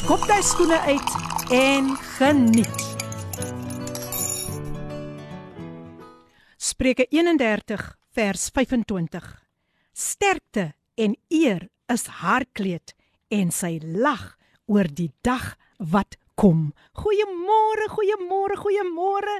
skop jy skoene uit en geniet. Spreuke 31 vers 25. Sterkte en eer is haar kleed en sy lag oor die dag wat kom. Goeiemôre, goeiemôre, goeiemôre.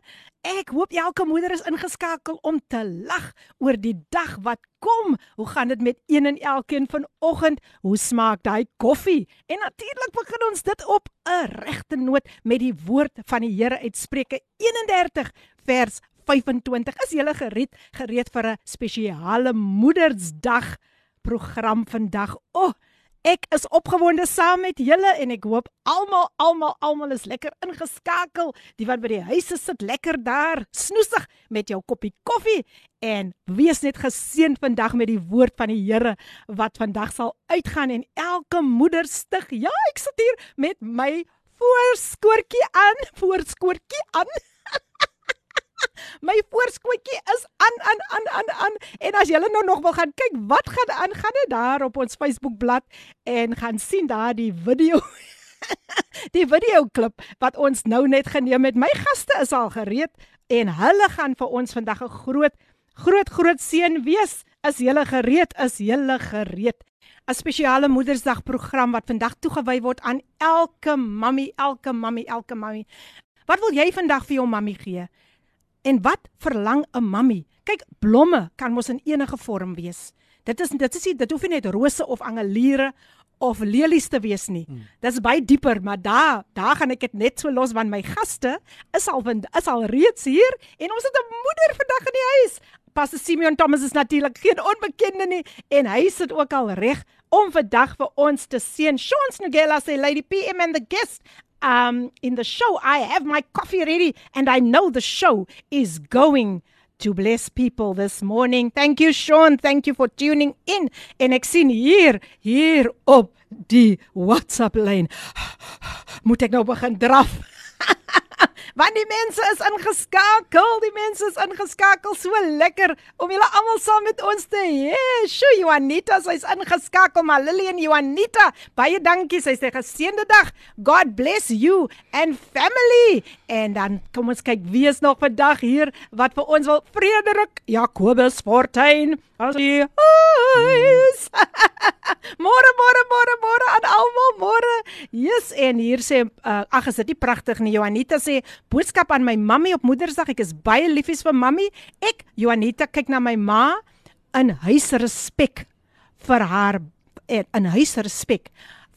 Ek hoop elke moeder is ingeskakel om te lag oor die dag wat kom. Hoe gaan dit met een en elkeen vanoggend? Hoe smaak daai koffie? En natuurlik begin ons dit op 'n regte noot met die woord van die Here uit Spreuke 31 vers 25. Is jy gereed gereed vir 'n spesiale Moedersdag program vandag? O, oh, Ek is opgewonde saam met julle en ek hoop almal almal almal is lekker ingeskakel. Die wat by die huise sit lekker daar, snoesig met jou koppie koffie en wees net geseën vandag met die woord van die Here wat vandag sal uitgaan en elke moeder stig. Ja, ek sit hier met my voorskoortjie aan, voorskoortjie aan. My voorskootjie is aan aan aan aan aan. En as julle nou nog wil gaan kyk wat gaan aan gaan dit daar op ons Facebook bladsy en gaan sien daar die video die video klip wat ons nou net geneem het. My gaste is al gereed en hulle gaan vir ons vandag 'n groot groot groot seën wees. Is julle gereed? Is julle gereed? 'n spesiale moedersdag program wat vandag toegewy word aan elke mammy elke mammy elke mammy. Wat wil jy vandag vir jou mammy gee En wat verlang 'n mammy? Kyk, blomme kan mos in enige vorm wees. Dit is dit is nie dit hoef nie net rose of angeliere of lelies te wees nie. Hmm. Dit's baie dieper, maar daar daar gaan ek dit net so los want my gaste is al is al reeds hier en ons het 'n moeder vandag in die huis. Pastor Simeon Thomas is natuurlik geen onbekende nie en hy sit ook al reg om vandag vir ons te seën. Sean Snugela sê Lady PM and the guest um, in the show. I have my coffee ready, and I know the show is going to bless people this morning. Thank you, Sean. Thank you for tuning in. En ek sien hier, hier op die WhatsApp lyn. Moet ek nou begin draf? Want die mense is ingeskakel, die mense is ingeskakel so lekker om julle almal saam met ons te hê. Sjoe, Juanita, sy's ingeskakel, maar Lillian Juanita, baie dankie. Sy sê geseënde dag. God bless you and family. En dan kom ons kyk wie is nog vandag hier wat vir ons wil Frederik Jacobus Fortuin. Asie. Môre, môre, môre, môre aan almal, môre. Jesus en hier sê uh, ag, is dit nie pragtig nie? Juanita sê boodskap aan my mammie op Moedersdag. Ek is baie liefies vir mammie. Ek, Juanita, kyk na my ma in huisrespek vir haar en in huisrespek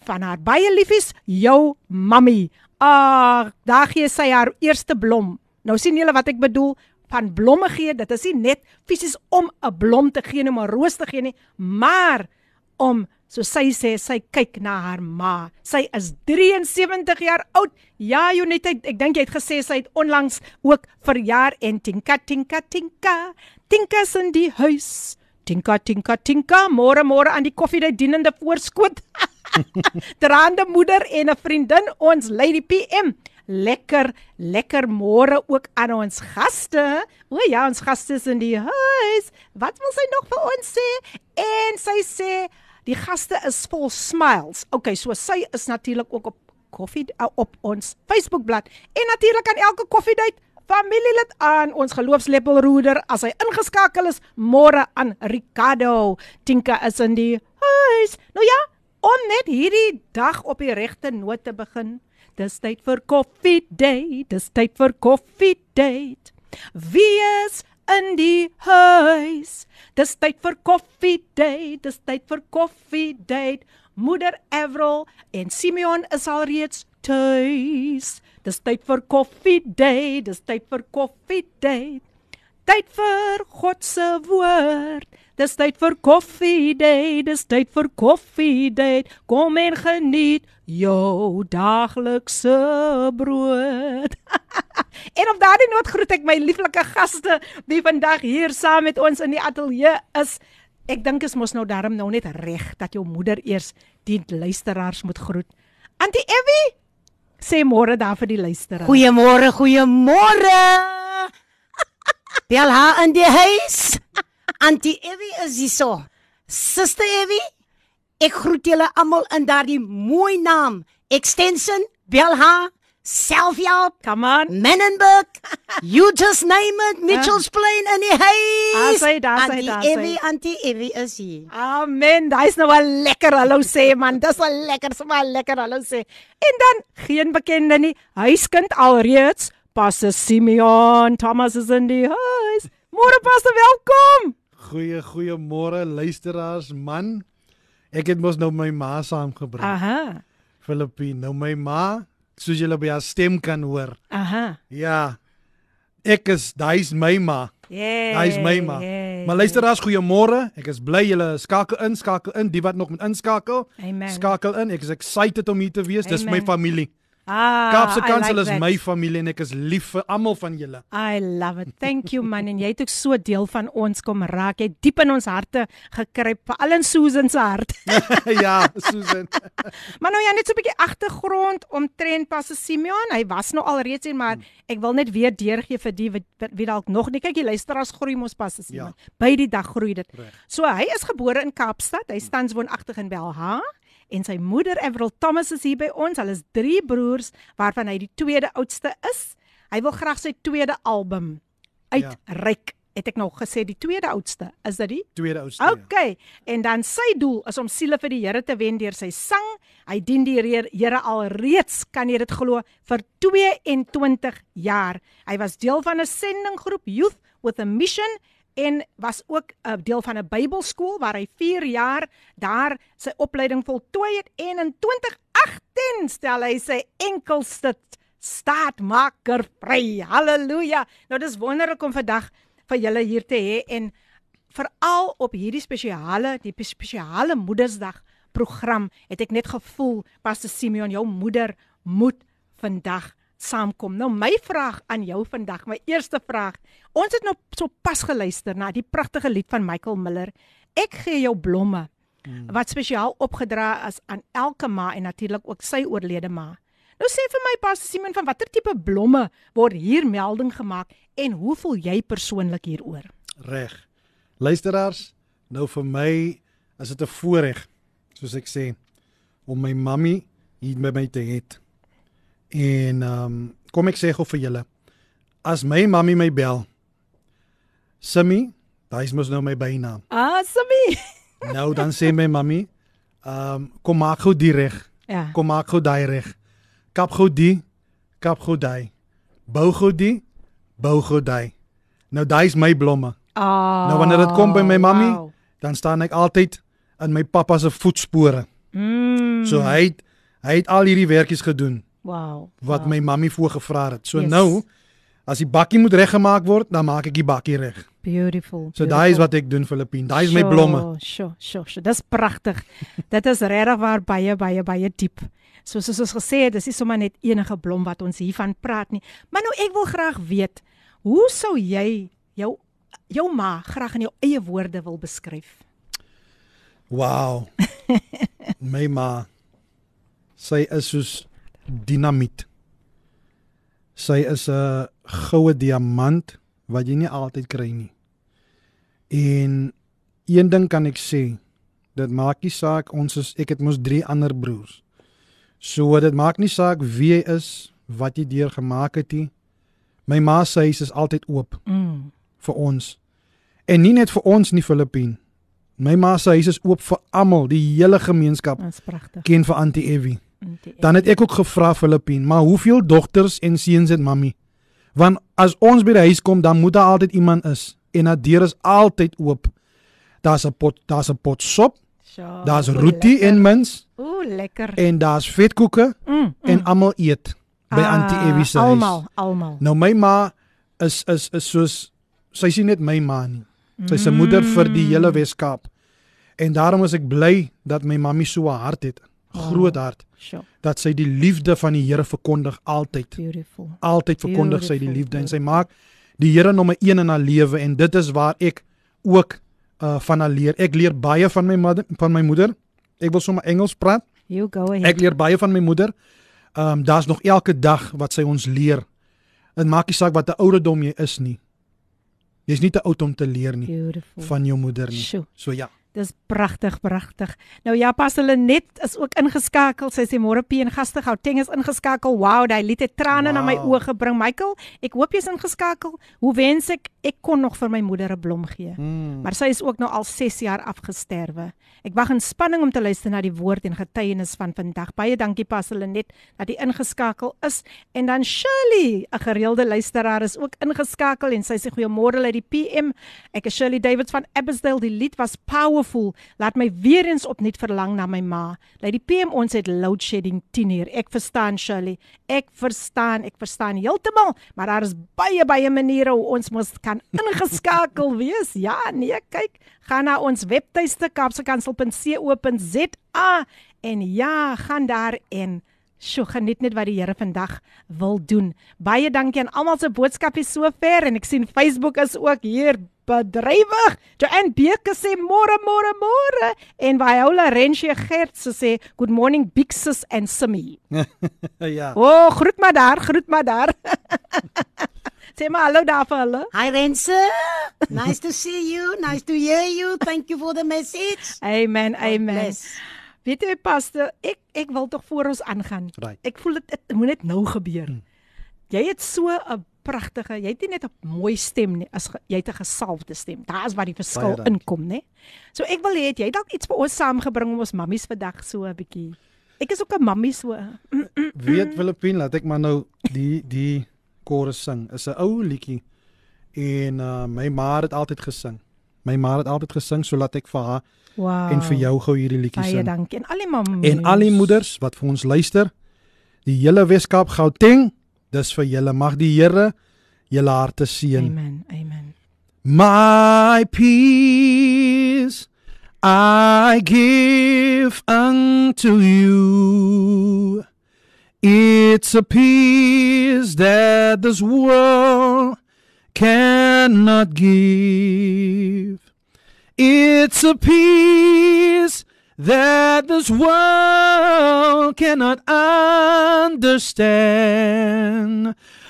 van haar baie liefies jou mammie. Ag, daar gee sy haar eerste blom. Nou sien julle wat ek bedoel van blomme gee. Dit is nie net fisies om 'n blom te gee, om 'n roos te gee nie, maar om So sy sê sy kyk na haar ma. Sy is 73 jaar oud. Ja, Jonet, ek, ek dink jy het gesê sy het onlangs ook verjaar en tinka tinka tinka. Tinka is in die huis. Tinka tinka tinka. Môre môre aan die koffiedייט dienende voorskoot. Draande moeder en 'n vriendin ons Lady PM. Lekker, lekker môre ook aan ons gaste. O ja, ons gaste is in die huis. Wat wil sy nog vir ons sê? En sy sê Die gaste is vol smiles. Okay, so sy is natuurlik ook op koffie uh, op ons Facebookblad en natuurlik aan elke koffiedייט familielid aan ons geloofslepelroeder as hy ingeskakel is môre aan Ricardo Tinka is in die huis. Nou ja, om net hierdie dag op die regte noot te begin. Dis tyd vir koffiedייט. Dis tyd vir koffiedייט. Wie is in die huis. Dis tyd vir koffie date, dis tyd vir koffie date. Moeder Avril en Simeon is al reeds tuis. Dis tyd vir koffie date, dis tyd vir koffie date. Tyd vir God se woord. Dis tyd vir koffie date, dis tyd vir koffie date. Kom en geniet jou daglikse brood. en op daardie noot groet ek my lieflike gaste wie vandag hier saam met ons in die ateljee is. Ek dink is mos nou darm nou net reg dat jou moeder eers die luisteraars moet groet. Antie Evie sê môre daar vir die luisteraars. Goeiemôre, goeiemôre. Bel haar in die huis. Auntie Evie is hier so. Suster Evie, ek groet julle almal in daardie mooi naam. Extension bel haar. Selfie op. Come on. Menenberg. You just name it. Mitchells Plain in die huis. Daar sê, daar sê, Auntie daar sê. Evie, Auntie Evie is hier. Amen. Daai's nou 'n lekker hallo sê man. Dis 'n lekker, sommer 'n lekker hallo sê. En dan geen bekende nie. Huiskind alreeds. Pastor Simeon Thomas is in die huis. Môre pastor, welkom. Goeie goeiemôre luisteraars man. Ek het mos nou my ma saamgebring. Aha. Filippine. Nou my ma, soos julle by haar stem kan hoor. Aha. Ja. Ek is, daai's my ma. Yeah. Daai's my ma. Maar luisteraars, goeiemôre. Ek is bly julle skakel in, skakel in, die wat nog moet inskakel. Amen. Skakel in. Ek is excited om hier te wees. Dis my Amen. familie. Ah, Kaapse Kansel like is that. my familie en ek is lief vir almal van julle. I love it. Thank you man en jy het ook so deel van ons kom raak. Jy diep in ons harte gekruip, veral in Susan se hart. ja, Susan. maar nou ja, net so 'n bietjie agtergrond omtrent Pastor Simeon. Hy was nou al reeds hier, maar ek wil net weer deurgee vir die wat wie dalk nog nie kyk, die luisteraars groei mos Pastor Simeon. Ja. By die dag groei dit. Reg. So hy is gebore in Kaapstad. Hy tans woonagtig in Belha en sy moeder Avril Thomas is hier by ons. Hulle is drie broers waarvan hy die tweede oudste is. Hy wil graag sy tweede album uitreik. Ja. Het ek nog gesê die tweede oudste, is dit die? Tweede oudste. ja. OK. En dan sy doel is om siele vir die Here te wen deur sy sang. Hy dien die Here al reeds, kan jy dit glo, vir 22 jaar. Hy was deel van 'n sendinggroep Youth with a Mission en was ook 'n deel van 'n Bybelskool waar hy 4 jaar daar sy opleiding voltooi het en in 2018 stel hy sy enkelste staatmaker vry. Halleluja. Nou dis wonderlik om vandag vir julle hier te hê en veral op hierdie spesiale die spesiale Moedersdag program het ek net gevoel Pastor Simeon jou moeder moet vandag saamkom. Nou my vraag aan jou vandag, my eerste vraag. Ons het nou so pas geluister na die pragtige lied van Michael Miller. Ek gee jou blomme wat spesiaal opgedra is aan elke ma en natuurlik ook sy oorlede ma. Nou sê vir my Pastor Simon van watter tipe blomme word hier melding gemaak en hoe voel jy persoonlik hieroor? Reg. Luisteraars, nou vir my is dit 'n voorreg, soos ek sê, om my mammie hier by my te hê. En ehm um, kom ek sê gou vir julle, as my mammie my bel, Simmy, daai is mos nou my bynaam. Awesome. Nou dan sê my mammie, ehm um, kom maak gou die reg. Ja. Kom maak gou daai reg. Kap gou die, kap gou daai. Bou gou die, bou gou daai. Nou daai is my blomme. Ah. Nou wanneer dit kom by my mammie, wow. dan staan ek altyd in my pappa se voetspore. Mm. So hy het, hy het al hierdie werkies gedoen wow. wat wow. my mammie voorgevra het. So Yes. nou as die bakkie moet reggemaak word, dan maak ek die bakkie reg. beautiful. So daai is wat ek doen Filippine. Daai is my blomme. Sjoe, sjoe, sjoe. Dis pragtig. Dit is regtig waar baie baie baie diep. So soos ons gesê het, dis nie sommer net enige blom wat ons hiervan praat nie. Maar nou ek wil graag weet, hoe sou jy jou jou ma graag in jou eie woorde wil beskryf? Wow. my ma sy is soos dinamiet. Sy is 'n goue diamant wat jy nie altyd kry nie. En een ding kan ek sê, dit maak nie saak ons is ek het mos drie ander broers. So dit maak nie saak wie jy is, wat jy deur gemaak het nie. My ma se huis is altyd oop Mm. vir ons. En nie net vir ons nie Filippine. My ma se huis is oop vir almal, die hele gemeenskap Dis pragtig. ken vir Auntie Evie. Dan het ek ook gevra Filippine, maar hoeveel dogters en seuns het mami? Want as ons by die huis kom, dan moet daar altyd iemand is en dat deur is altyd oop. Daar's 'n pot, daar's 'n pot sop, Sjoe, daar's lekker. en mins Ooh, lekker. en daar's vetkoeke Mm, mm. en almal eet by Auntie Evie se huis. Almal, almal. Nou my ma is is is soos sy sien net my ma nie. Sy's 'n moeder vir die hele Wes-Kaap. En daarom is ek bly dat my mammie so 'n hart het, groot hart, Sure. dat sy die liefde van die Here verkondig altyd. Beautiful. Altyd verkondig sy die Beautiful, liefde en sy maak die Here nommer 1 in haar lewe en dit is waar ek ook uh van haar leer. Ek leer baie van my moeder, van my moeder. Ek wil sommer Engels praat. You go ahead. Ek leer baie van my moeder. Ehm um, daar's nog elke dag wat sy ons leer. Dit maak nie saak wat 'n ouderdom jy is nie. Jy's nie te oud om te leer nie Beautiful. van jou moeder nie. Sjoe. So ja. Dis pragtig, pragtig. Nou ja, pas hulle net is ook ingeskakel. Sy sê môre P en gaste Gauteng is ingeskakel. Wow, daai lied het trane wow. na my oë gebring. Michael, ek hoop jy's ingeskakel. Hoe wens ek ek kon nog vir my moeder 'n blom gee. Mm. Maar sy is ook nou al 6 jaar afgesterwe. Ek wag in spanning om te luister na die woord en getuienis van vandag. Baie dankie pas hulle net dat jy ingeskakel is. En dan Shirley, 'n gereelde luisteraar is ook ingeskakel en sy sê goeiemôre uit die PM. Ek is Shirley Davids van Abbotsdale. Die lied was powerful. Laat my weer eens opnuut verlang na my ma. Die PM ons het load shedding 10 uur. Ek verstaan Shirley. Ek verstaan, ek verstaan heeltemal, maar daar is baie baie maniere hoe ons mos kan ingeskakel wees. Ja, nee, kyk, gaan na ons webtuiste kapsekansel.co.za en ja, gaan daar en Sjoe, geniet net wat die Here vandag wil doen. Baie dankie aan almal se boodskapies sover en ek sien Facebook is ook hier bedrywig. Joanne Beeke sê môre môre môre en Viola Rensie Gert so sê good morning Big Sis and Simi. ja. O, oh, groet maar daar, groet maar daar. sê maar hallo daar vir hulle. Hi Rense. Nice to see you. Nice to hear you. Thank you for the message. Amen, God amen. bless. Weet jy paste, ek ek wil tog voor ons aangaan. Right. Ek voel dit dit moet net nou gebeur. Hmm. Jy het so 'n pragtige, jy het nie net 'n mooi stem nie, as jy het 'n gesalfde stem. Daar is waar die verskil Baie inkom, né? So ek wil hê jy dalk iets vir ons saamgebring om ons mammies vandag so 'n bietjie. Ek is ook 'n mammie so. Weet Filippin, laat ek maar nou die die chorus sing. Is 'n ou liedjie. En uh, my ma het altyd gesing. My ma het altyd gesing, so laat ek vir haar Wow. en vir jou gou hierdie liedjie Baie sing. dankie. En al die mammies. En al die moeders wat vir ons luister, die hele Weskaap Gauteng, dis vir julle mag die Here julle harte seën. Amen. Amen. My peace I give unto you. It's a peace that this world cannot give. It's a peace that this world cannot understand.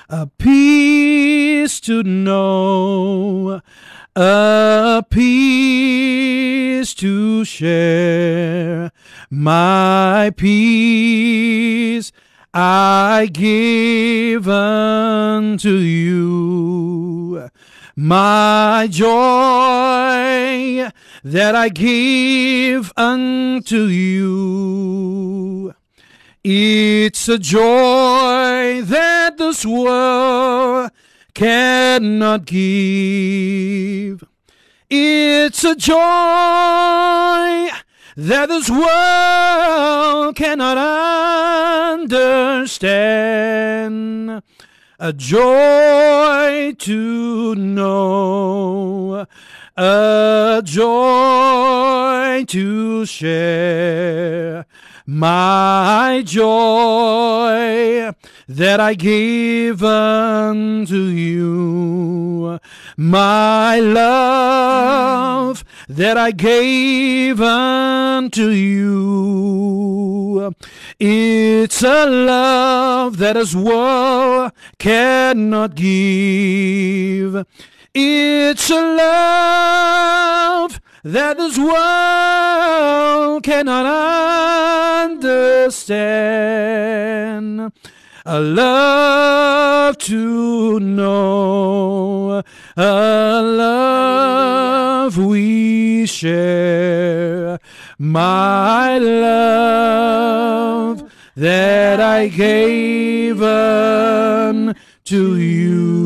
A peace to know, a peace to share. My peace I give unto you. My joy that I give unto you. It's a joy that this world cannot give. It's a joy that this world cannot understand. A joy to know, a joy to share. My joy that I give unto you, my love that I gave unto you. It's a love that this world cannot give. It's a love that this world cannot understand. A love to know, a love we share. My love that I gave unto you.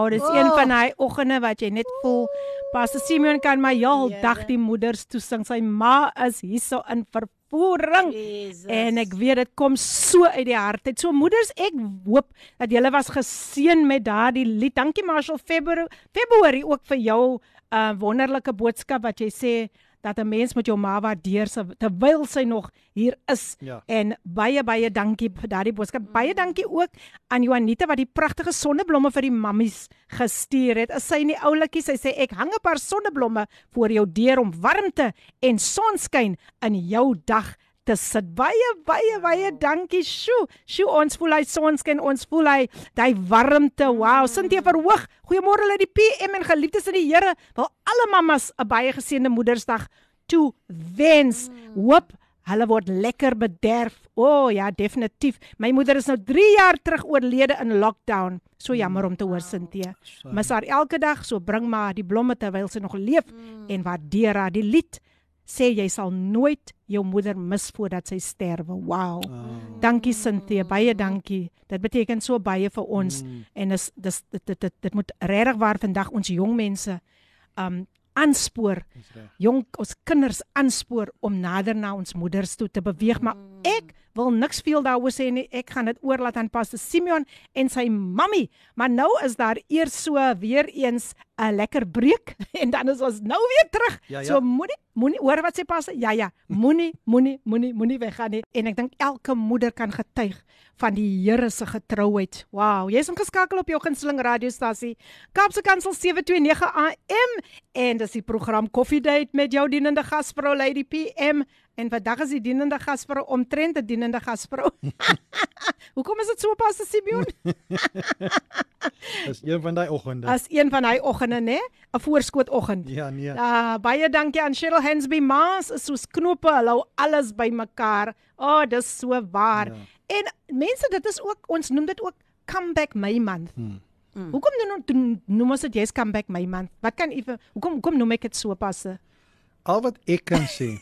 Wow. Dis oh. een van daai oggende wat jy net voel Pastor Simeon kan my heel Here. dag die moeders toesing. Sy ma is hierso in uitvoering. Jesus. En ek weet dit kom so uit die hart uit. So moeders, ek hoop dat julle was geseën met daardie lied. Dankie Marshall Februarie Februarie ook vir jou uh wonderlike boodskap wat jy sê dat 'n mens met jou ma waardeer terwyl sy nog hier is. Ja. En baie baie dankie vir daardie boodskap. Baie dankie ook aan Juanita wat die pragtige sonneblomme vir die mammies gestuur het. Is sy nie oulikie? Sy sê ek hang 'n paar sonneblomme voor jou deur om warmte en sonskyn in jou dag te sit. Baie baie baie dankie. Sjoe, sjoe ons voel hy sonskyn, ons voel hy daai warmte. Wow, Sintie verhoog. Goeiemôre hulle die PM en geliefdes in die Here. Wil alle mammas 'n baie geseënde Moedersdag toe wens. Hoop hulle word lekker bederf. O oh, ja, definitief. My moeder is nou 3 jaar terug oorlede in lockdown. So jammer om te hoor Sintie. Mis haar elke dag, so bring maar die blomme terwyl sy nog leef en waardeer haar. Die lied sê jy sal nooit jou moeder mis voordat sy sterwe. Wow. Dankie Sintie, baie dankie. Dit beteken so baie vir ons mm. en is dis dit dit dit, dit moet regtig waar vandag ons jong mense um aanspoor jong ons kinders aanspoor om nader na ons moeders toe te beweeg maar ek wil niks veel daaroor sê nie. Ek gaan dit oorlaat aan Pastor Simeon en sy mammy maar nou is daar eers so weer eens 'n lekker breek en dan is ons nou weer terug. Ja, ja. so moenie moenie hoor wat sê Pastor? Ja ja. Moenie moenie moenie moenie weggaan nie. En ek dink elke moeder kan getuig van die Here se getrouheid. Wow, jy's ingeskakel op jou gunsteling radiostasie Kaapse Kansel 729 AM en dis die program Coffee Date met jou dienende gasvrou Lady PM en vandag is die dienende gasvrou omtrent 'n dienende gasvrou. Hoekom is dit so pas Simeon? Dis een van daai oggende. As een van hy oggende nê, 'n voorskootoggend. Ja, nee. Uh, baie dankie aan Cheryl Hansby Maas is soos knope, hulle hou alles bymekaar. O, oh, dis so waar. Ja. En mense, dit is ook ons noem dit ook comeback May month. Hmm. Mm. Hoekom noem doen noem ons dit jy's comeback May month? Wat kan u hoekom hoekom noem ek dit so passe? Al wat ek kan sê,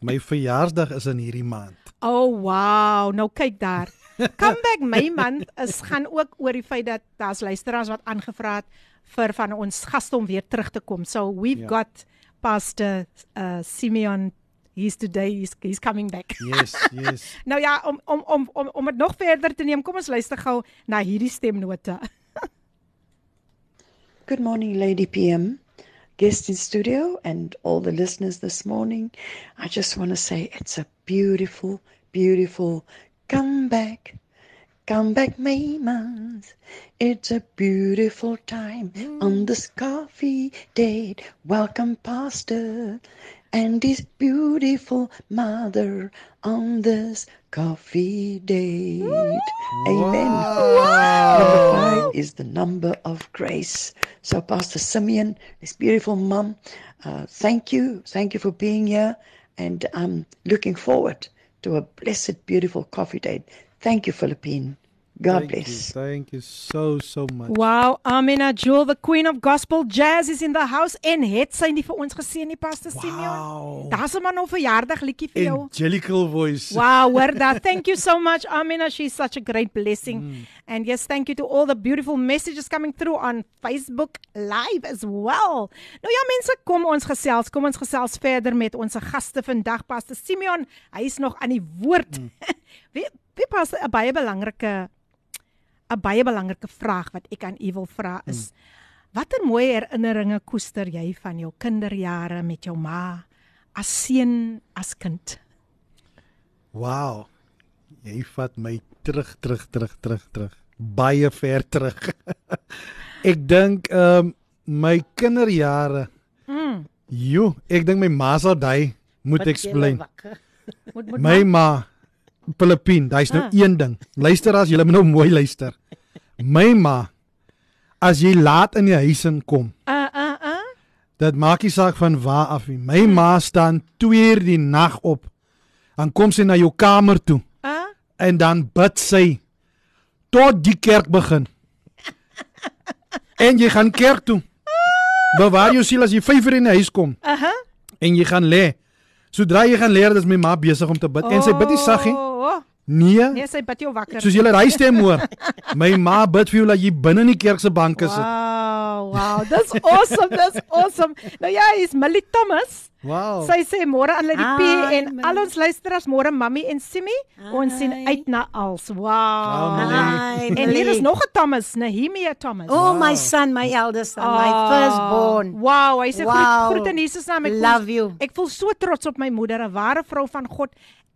my verjaarsdag is in hierdie maand. Oh wow, nou kyk daar. Comeback May month is gaan ook oor die feit dat daar's luisteraars wat aangevra het vir van ons gaste om weer terug te kom. So we've Ja. yeah. got Pastor uh, Simeon he's today he's, he's coming back. Yes, yes. Nou ja, om om om om om dit nog verder te neem, kom ons luister gou na hierdie stemnote. Good morning, Lady PM, guest in studio, and all the listeners this morning. I just want to say it's a beautiful, beautiful comeback. Come back, May month. It's a beautiful time on this coffee date. Welcome, Pastor, and his beautiful mother on this coffee date. Amen. Number five is the number of grace. So, Pastor Simeon, this beautiful mom, uh, thank you. Thank you for being here. And I'm looking forward to a blessed, beautiful coffee date. Thank you, Philippine. God Thank bless. You, thank you so so much. Wow, Amina Jewel, the queen of gospel jazz is in the house en het sy nie vir ons geseën nie, Pastor Simeon? Wow. Daar's 'n man nou verjaardag liedjie vir jou. Angelical voice. Wow, hoor dat. Thank you so much, Amina. She's such a great blessing. Mm. And yes, thank you to all the beautiful messages coming through on Facebook Live as well. Nou ja, mense, kom ons gesels. Kom ons gesels verder met ons gaste vandag, Pastor Simeon. Hy is nog aan die woord. Mm. wie wie pas 'n baie belangrike 'n baie belangrike vraag wat ek aan u wil vra is: mm. watter mooi herinneringe koester jy van jou kinderjare met jou ma as seun, as kind? Wow. Jy vat my terug terug terug terug terug. Baie ver terug. ek dink ehm um, my kinderjare. Mm. Jo, ek dink my ma sal daai moet explain. Moet moet My ma Filippin, daai's nou Ah. een ding. Luister as jy nou mooi luister. My ma as jy laat in die huis inkom, Uh uh uh. dit maak nie saak van waar af nie. My ma staan 2 uur die nag op. Dan kom sy na jou kamer toe Uh en dan bid sy tot die kerk begin. En jy gaan kerk toe. Bewaar jou siel as jy 5 uur in die huis kom uh. -huh. en jy gaan lê. Sodra jy gaan lê, dat is my ma besig om te bid en sy bid nie saggie. Oh, oh. Nee. Nee, sy bid jou wakker. Soos jy ry stem hoor. My ma bid vir jou dat jy binne in die kerk se banke sit. Wow, wow. That's awesome. That's awesome. Nou ja, is Millie Thomas. Wow. Sy sê môre aan Lady P en Millie. al ons luisteraars môre Mamy en Simi. Ons sien uit na als. Wow. Millie. Hi, En hier is nog 'n Thomas, Nehemia Thomas. Oh my son, my eldest son, my Ah, firstborn. Wow, hy sê Wow. groet, groet in Jesus naam. Ek Love voel, you. Ek voel so trots op my moeder, 'n ware vrou van God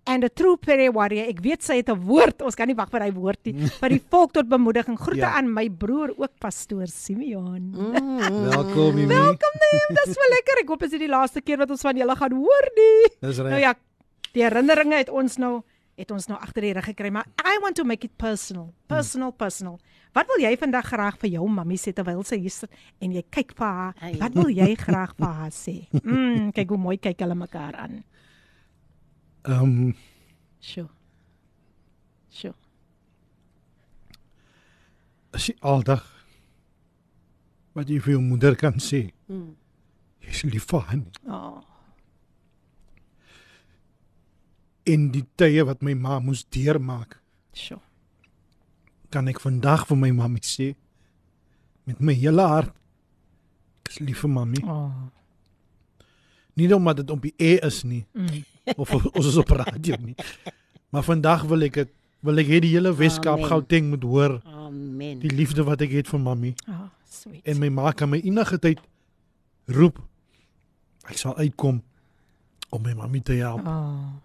and a true prayer warrior. Ek weet sy het 'n woord. Ons kan nie wag vir hy woord nie. vir die volk tot bemoediging. Groete Ja. aan my broer ook pastoor Simeon. Welkom, Mimi. Welkom Neem, dis so lekker. Ek hoop dit is die laaste keer wat ons van julle gaan hoor nie. Dis reg. Nou ja, die herinneringe het ons nou het ons nou agter die rug gekry, maar I want to make it personal. Personal, personal. Wat wil jy vandag graag vir jou mammie sê terwyl sy hier sit en jy kyk vir haar? Ai. Wat wil jy graag vir haar sê? Mm, kyk hoe mooi kyk hulle mekaar aan. Um, Sjoe. Sjoe. as jy aldag wat jy vir jou moeder kan sê. Mm. Jy's lief vir haar. Oh, En die tye wat my ma moes deurmaak, sjoe. kan ek vandag vir my mammie sê met my hele hart ek is lief vir mammie. Oh. Nie omdat dit op die e is nie Mm. Of ons is op radio nie. Maar vandag wil ek dit wil ek hê die hele Weskaap. Gauteng moet hoor Amen. die liefde wat ek het vir mammie Oh, sweet. en my ma kan my enige tyd roep. Ek sal uitkom om my mammie te help. Oh.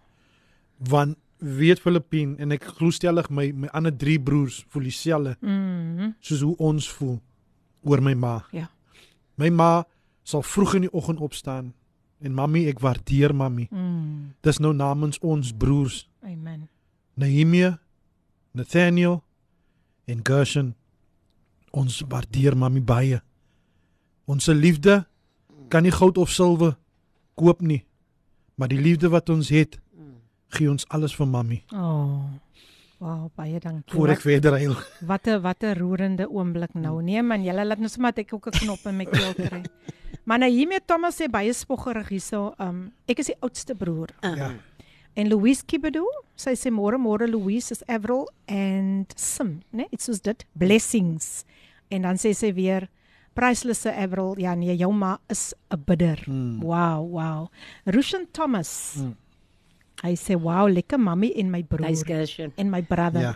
Want weet Filippien en ek glo stellig my my ander drie broers voel dieselfde Mm. soos hoe ons voel oor my ma. Ja. My ma sal vroeg in die oggend opstaan en mammie ek waardeer mammie. Mm. Dis nou namens ons broers Amen. Nehemia, Nathaniel en Gershon. Ons waardeer mammie baie. Ons liefde kan nie goud of silwer koop nie. Maar die liefde wat ons het, gee ons alles vir mammie. Oh. Wow, baie dankie. Voor ek verder huil. Wat 'n wat 'n roerende oomblik nou. Nee man, julle laat nou sommer ek ook 'n knop in my keel kry. Maar nou hiermee Thomas sê baie spoggerig hierso. Um ek is die oudste broer. Ja. En Louise Kibedo, sy sê môre môre Louise is Avril and Sim, né? Nee, Dit is dit. Blessings. En dan sê sy weer Priceless Avril, ja nee, jou ma is 'n bidder. Hmm. Wow, wow. Rushan Thomas. Hmm. Hy sê wow, lekker mami en my broer Nice Gershon. en my brother. Ja.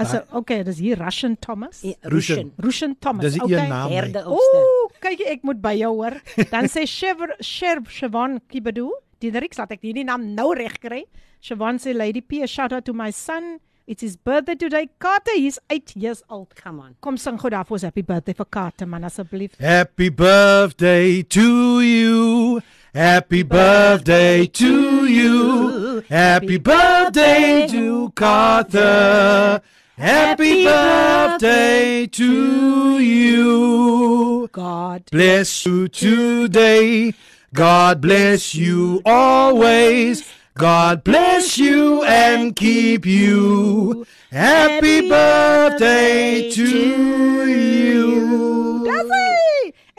As okay, dis hier Russian Thomas. Ja. Rushen. Russian Thomas. Dis okay. naam. my. Derde oudste. Ooh, kyk ek moet by jou hoor. Dan sê Shever Sherb Siobhan Kibadu, die Riks laat ek hierdie naam nou reg kry. Siobhan sê Lady P, a shout out to my son. It's his birthday today. Carter, he's 8 years old. Come on. Kom sing gou daar vir ons happy birthday vir Carter man asseblief. Happy birthday to you. Happy birthday to you. Happy birthday to Carter. Happy birthday to you. God. Bless you today. God bless you always. God bless you and keep you. Happy birthday to you.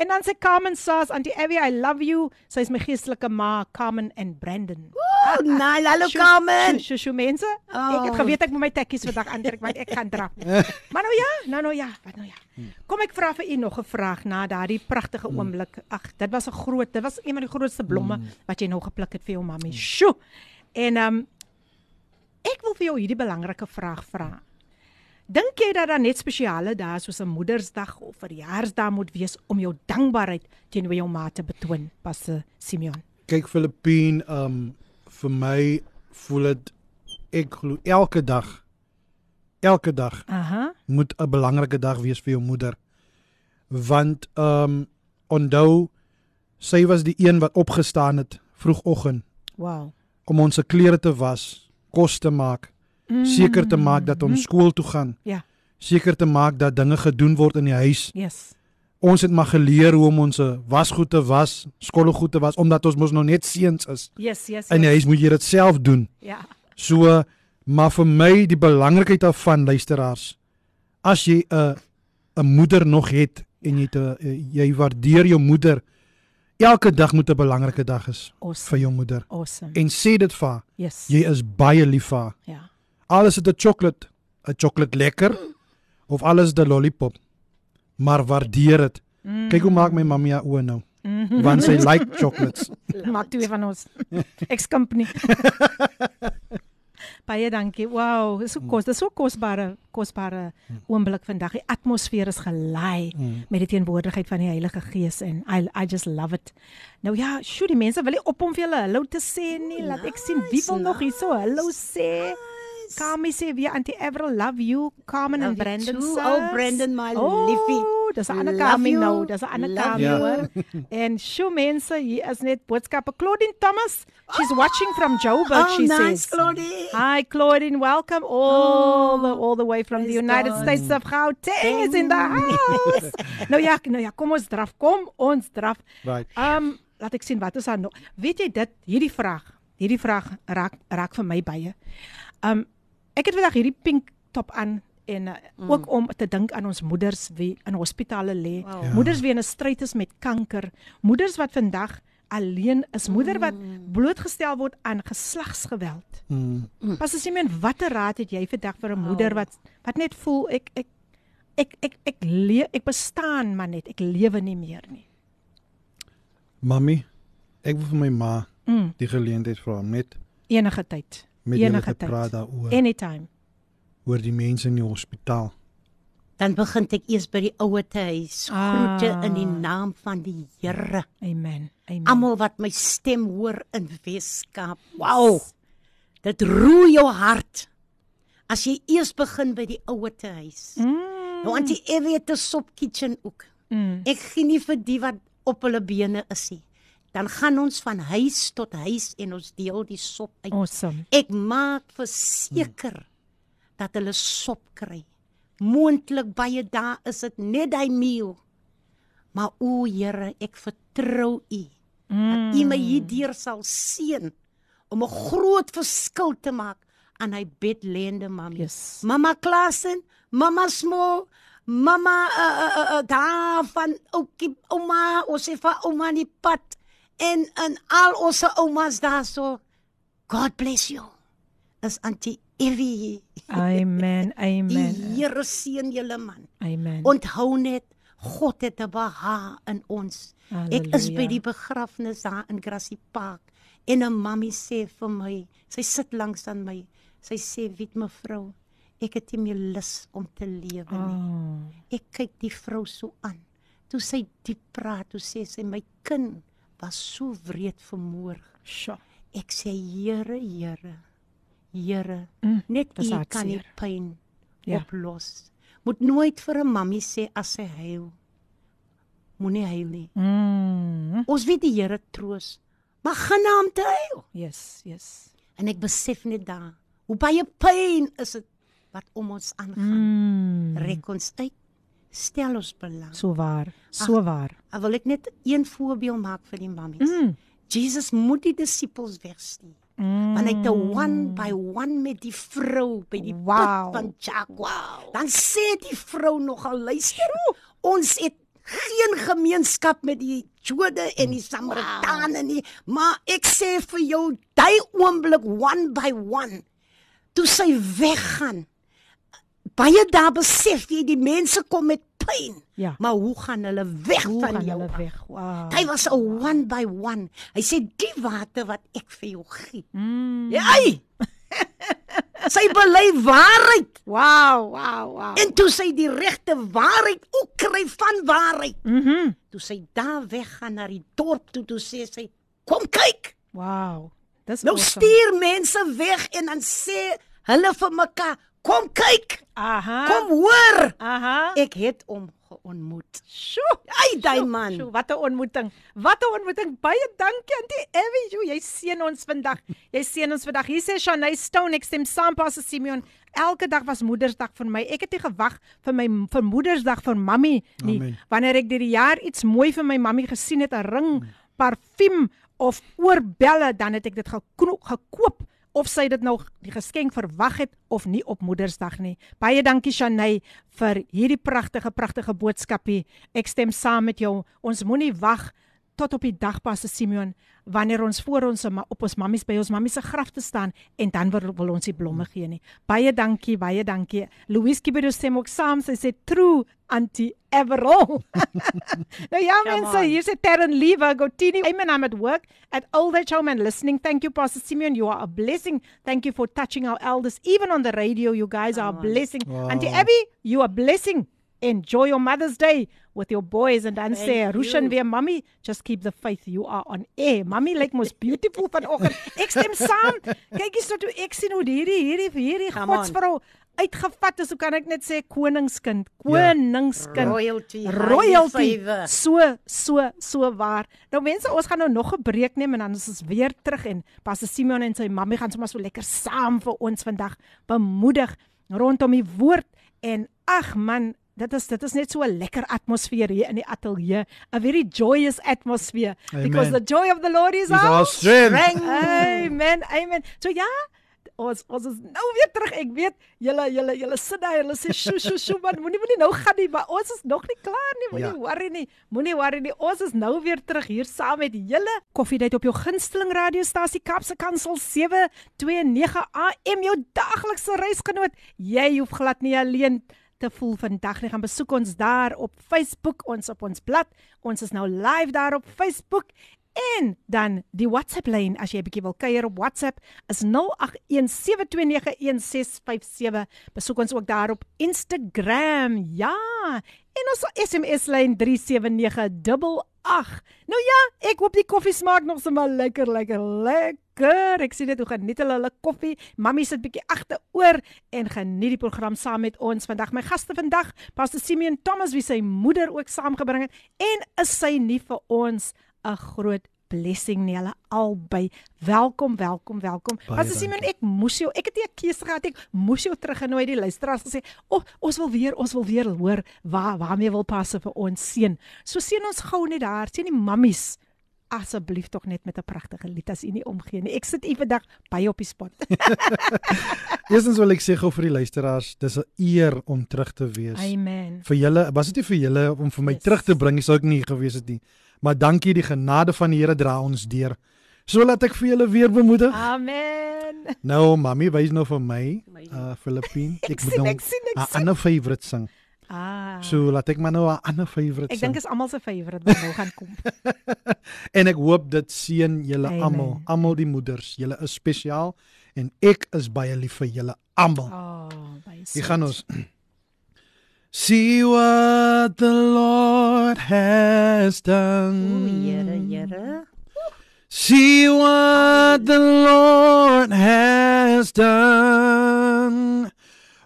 En dan sê Carmen Saas, Auntie Abby, I love you. Sy is my geestelike ma, Carmen en Brandon. Oh, nou, hallo Carmen. Sjoe, sjoe, mense. Ek het Oh. geweet ek moet my tekkies vandag aantrek want ek gaan draf. maar nou ja, nou nou ja, wat nou ja. Kom ek vra vir u nog 'n vraag na daardie pragtige oomblik. Ag, dit was 'n groot, dit was een van die grootste blomme wat jy nou gepluk het vir jou mammie. Sjoe. En ehm um, ek wil vir jou hierdie belangrike vraag vra. Dink jy dat daar net spesiale dae soos 'n Moedersdag of Verjaarsdag moet wees om jou dankbaarheid teenoor jou ma te betoon, Pastor Simeon? Kyk Filippien, um vir my voel dit ek glo elke dag elke dag Aha. moet 'n belangrike dag wees vir jou moeder. Want um onthou sy was die een wat opgestaan het vroegoggend Wow. om ons se klere te was, kos te maak, seker te maak dat ons skool toe gaan, Ja. seker te maak dat dinge gedoen word in die huis. Yes. Ons het maar geleer hoe om ons wasgoed te was, skoolgoed te was omdat ons mos nou net seuns is. Yes, yes. In die yes. huis moet jy dit self doen. Ja. So maar vir my die belangrikheid daarvan luisteraars as jy 'n 'n moeder nog het en jy te jy waardeer jou moeder elke dag moet 'n belangrike dag is Awesome. vir jou moeder Awesome. en sê dit vir haar Yes. jy is baie lief vir haar Ja. Alles is 'n chocolate 'n chocolate lekker of alles 'n lollipop maar waardeer dit Mm. kyk hoe maak my mamma haar oë nou want sy like chocolates. Maak twee van ons. Ex company. Baie dankie. Wow, dis so kos, dis so kosbare kosbare oomblik vandag. Die atmosfeer is gelei met die teenwoordigheid van die Heilige Gees en I I just love it. Nou ja, sjoe, die mense wil nie op hom vir hulle hallo te sê nie. Laat ek sien wie wil nog hierso hallo sê. Kami sê wie Auntie Avril love you. Carmen en Love Brandon sis. Oh, Brandon, my oh, liefie. Dis 'n ander Love Kami you. nou. Dis 'n ander Love Kami you. hoor. En sjoe mense, hier is net boodskappe. Claudine Thomas, she's watching from Joburg, Oh, she nice, says. Claudie. Hi Claudine, welcome all the all the way from the United God. States of Gauteng is in the house. nou ja, nou ja, kom ons draf, kom ons draf. Right. Um laat ek sien wat is daar nog. Weet jy dit hierdie vraag, hierdie vraag raak raak vir my baie. Um ek het vandag hierdie pink top aan en uh, mm. ook om te dink aan ons moeders wie in hospitale lê. Wow. Ja. Moeders wie in 'n stryd is met kanker, moeders wat vandag alleen is, moeder wat blootgestel word aan geslagsgeweld. Mm. Pas as jy meen watter raad het jy vandag vir 'n moeder wat wat net voel ek ek ek ek ek le ek bestaan maar net ek lewe nie meer nie. Mami, ek wil vir my ma Mm. die geleentheid vra om net Enige tyd. Met julle Enige te praat tyd. daaroor Anytime. oor die mense in die hospitaal. Dan begin ek eers by die ouer huis. Ah. Groete in die naam van die Here. Amen. Amen. Almal wat my stem hoor in Weskaap. Wow. Dit roer jou hart. As jy eers begin by die ouer huis. Mm. Nou antie Evie het 'n sop kitchen ook. Mm. Ek gee nie vir die wat op hulle bene is nie. Dan gaan ons van huis tot huis en ons deel die sop uit. Awesome. Ek maak verseker dat hulle sop kry. Moontlik baie dae is dit net hy meal. Maar o Here, ek vertrou U dat U my hierdeur sal seën om 'n groot verskil te maak aan hy bedlende mamma. Yes. Mamma Klasen, mamma Smo, mamma uh, uh, uh, daar van oukie ouma, ons sê vir ouma in die pad en en al ons oumas daarso. God bless you. Is Auntie Evie. Amen. Die Amen. Here seën julle man. Amen. Onthou net God het 'n beha in ons. Ek is by Halleluja. die begrafnis daar in Grassy Park en 'n mammie sê vir my, sy sit langs aan my. Sy sê, "Wit mevrou, ek het nie meer lus om te lewe nie." Oh. Ek kyk die vrou so aan. Toe sy diep praat, toe sê sy, "My kind was so wreed vermoor." Sjoe. Ek sê, "Here, Here, Here, Mm, net U kan die pyn Ja. oplos." Moet nooit vir 'n mammie sê as sy huil. Moenie huil nie. Mm. Ons weet die Here troos, maar hom te huil. Yes, yes. En ek besef net daar, hoe baie pyn is dit wat om ons aangaan. Mm. Rek ons uit. Stel ons belang. So waar. So waar. Ek wil ek net een voorbeeld maak vir die mammies. Mm. Jesus moet die disippels wegstuur. Mm. Want hy het 'n one by one met die vrou by die Wow. put van Jacques. Wow. Dan sê die vrou nogal luister. Ons het geen gemeenskap met die Jode en die Samaritane nie, maar ek sê vir jou, daai oomblik one by one toe sy weggaan. Baie daar besef jy die mense kom met pyn. Ja. Maar hoe gaan hulle weg Hoe van jou? hulle weg? Wow. Hy was 'n one by one. Hy sê die water wat ek vir jou gee. Mm. Jy. sy bely waarheid Wow, wow, wow. en toe sy die regte waarheid ook kry van waarheid. Mhm. Toe sy daar weggaan na die dorp toe, toe sê sy, "Kom kyk." Wow. Dis Nou awesome. stuur mense weg en dan sê hulle vir mekaar, "Kom kyk. Aha. Kom hoor." Aha. Ek het hom geontmoet. Sjoe. Hy daai man. Sjoe, wat 'n ontmoeting. Wat 'n ontmoeting. Baie dankie Auntie Evie. Jo, jy seën ons vandag. Jy seën ons vandag. Hier sê Shanay Stone, ek stem saam Pastor Simeon. Elke dag was Moedersdag vir my. Ek het nie gewag vir my vir Moedersdag vir mammie nie. Amen. Wanneer ek deur die jaar iets mooi vir my mammie gesien het, 'n ring, parfuum of oorbelle, dan het ek dit gekoop of sy dit nou die geskenk verwag het of nie op Moedersdag nie. Baie dankie Shanay vir hierdie pragtige pragtige boodskapie. Ek stem saam met jou. Ons moenie wag tot op die dag pas Simeon wanneer ons voor ons op ons mammies by ons mammies se graf te staan en dan wil, wil ons die blomme gee nie. Baie dankie, baie dankie. Louise Kibedo stem ook saam. Sy sê true anti Everall. nou ja Come mense, hier sê Terren Lever, Gotini. Amen. I'm at work at Old Age Home and listening. Thank you Pastor Simeon. You are a blessing. Thank you for touching our elders even on the radio. You guys are a blessing. Wow. Auntie Abby, you are a blessing. Enjoy your Mother's Day with your boys and dan sê Rushan weer mummy, just keep the faith. You are on air. Mummy lyk mos beautiful vanoggend. Ek stem saam. Kyk hierso toe ek sien hoe hierdie hierdie hierdie godsvrou uitgevat is. Hoe kan ek net sê koningskind? Ja. Koningskind. Royalty, Royalty. favor. So so so waar. Nou mense, ons gaan nou nog 'n breek neem en dan is ons weer terug en Pastor Simeon en sy mammie gaan sommer so lekker saam vir ons vandag bemoedig rondom die woord en ag man Dit is dit is net so 'n lekker atmosfeer hier in die ateljee, a very joyous atmosphere because Amen. the joy of the Lord is Dis our our strength. Amen. Amen. So ja, ons ons is nou weer terug. Ek weet julle julle julle sit daar, julle sê sjo sjo sjo, maar moenie moenie nou gaan nie, maar ons is nog nie klaar nie. Moenie Ja. worry nie. Moenie worry nie. Ons is nou weer terug hier saam met julle. Koffiedייט op jou gunsteling radiostasie Kapse Kansel 729 AM jou daglikse reisgenoot. Jy hoef glad nie alleen te voel vandag nie. Gaan besoek ons daar op Facebook, ons op ons blad. Ons is nou live daar op Facebook. En dan die WhatsApp lyn as jy 'n bietjie wil kuier op WhatsApp is 0817291657. Besoek ons ook daar op Instagram. Ja. En ons SMS lyn 37988. Nou ja, ek hoop die koffie smaak nog sommer lekker, lekker, lekker. Ek sien dit hoe geniet hulle hulle koffie. Mammie sit bietjie agteroor en geniet die program saam met ons vandag. My gaste vandag, Pastor Simeon Thomas wie sy moeder ook saamgebring het en is sy nie vir ons 'n groot blessing nie. Hulle albei. Welkom, welkom, welkom. Pastor dankie. ek moes jou, ek het nie 'n keuse gehad ek moes jou teruggenooi die luisteraars gesê, "O, oh, ons wil weer, ons wil weer hoor waar waarmee wil passe vir ons seun." So seën ons gou net daar, sien die mammies asseblief tog net met 'n pragtige lied as u nie omgee nie. Ek sit u vandag baie op die spot. Eerstens wil ek sê gou vir die luisteraars, dis 'n eer om terug te wees. Amen. Vir julle, was dit nie vir julle om vir my Yes. terug te bring, sou ek nie gewees het nie. Maar dankie die genade van die Here dra ons deur. So laat ek vir julle weer bemoedig. Amen. Nou, mami, wys nou vir my, uh Filippine. Ek moet nou ek sien, ek 'n ander favourite sing. Ah. So laat ek maar nou 'n ander favourite Ek sing. dink is almal se favourite wat nou gaan kom. En ek hoop dit seën julle almal, almal die moeders. Julle is spesiaal en ek is baie lief vir julle almal. Oh, baie. Hier gaan ons. See what the Lord has done. Here, Here. See what the Lord has done.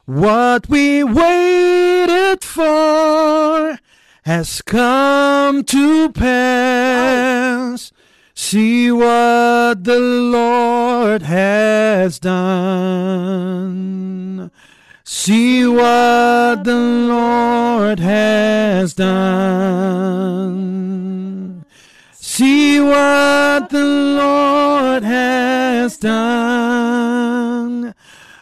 What we waited for has come to pass. See what the Lord has done. See what the Lord has done. See what the Lord has done.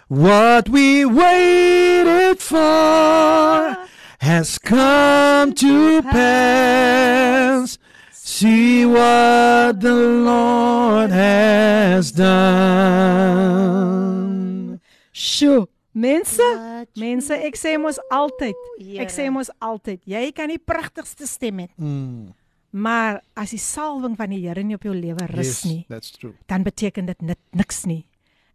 What we waited for has come to pass. See what the Lord has done. Sjoe, mense, Wat mense, ek sê mos altyd, Here. ek sê mos altyd, jy kan die pragtigste stem hê, Mm, maar as die salwing van die Here nie op jou lewe rus yes, nie, that's true. dan beteken dit net niks nie.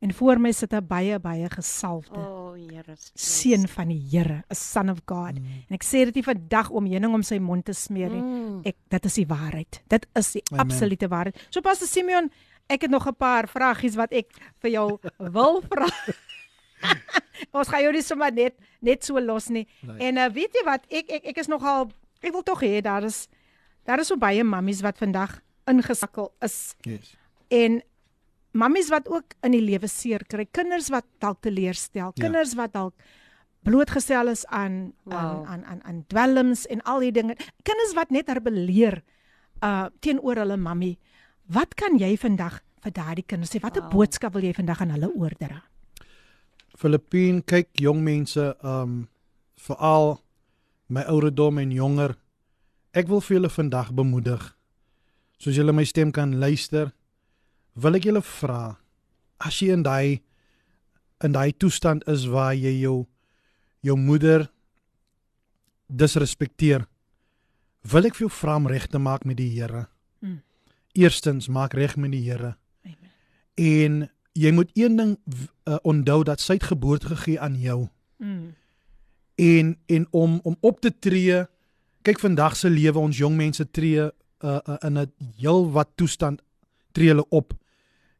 En voor my sit 'n baie baie gesalfde O, Here. seun van die Here, 'n son of God. En ek sê dit nie vandag om heuning om sy mond te smeer nie. Mm. Ek dit is die waarheid. Dit is die Amen. absolute waarheid. So Pastor Simeon, ek het nog 'n paar vragies wat ek vir jou wil vra. Ons gaan jou nie sommer net net so los nie. Nee. En uh, weet jy wat, ek ek ek is nogal ek wil tog hê daar is daar is so baie mammies wat vandag ingeskakel is Yes. en mammies wat ook in die lewe seer kry, kinders wat dalk teleurstel, Ja. kinders wat dalk blootgestel is aan Wow. aan aan aan aan dwelms en al die dinge. Kinders wat net rebelleer uh teenoor hulle mammie. Wat kan jy vandag vir daardie kinders sê? Watter Wow. boodskap wil jy vandag aan hulle oordra? Filippine kyk jong mense um veral my ouderdom en jonger. Ek wil vir julle vandag bemoedig. soos julle my stem kan luister, wil ek julle vra as jy in daai in daai toestand is waar jy jou jou moeder disrespekteer, wil ek vir jou vra om reg te maak met die Here. Mm. Eerstens, maak reg met die Here. Amen. En jy moet een ding uh, onthou dat sy het geboorte gegee aan jou. Mm. En en om om op te tree, kyk vandag se lewe ons jong mense tree uh, uh, in 'n heel wat toestand tree hulle op.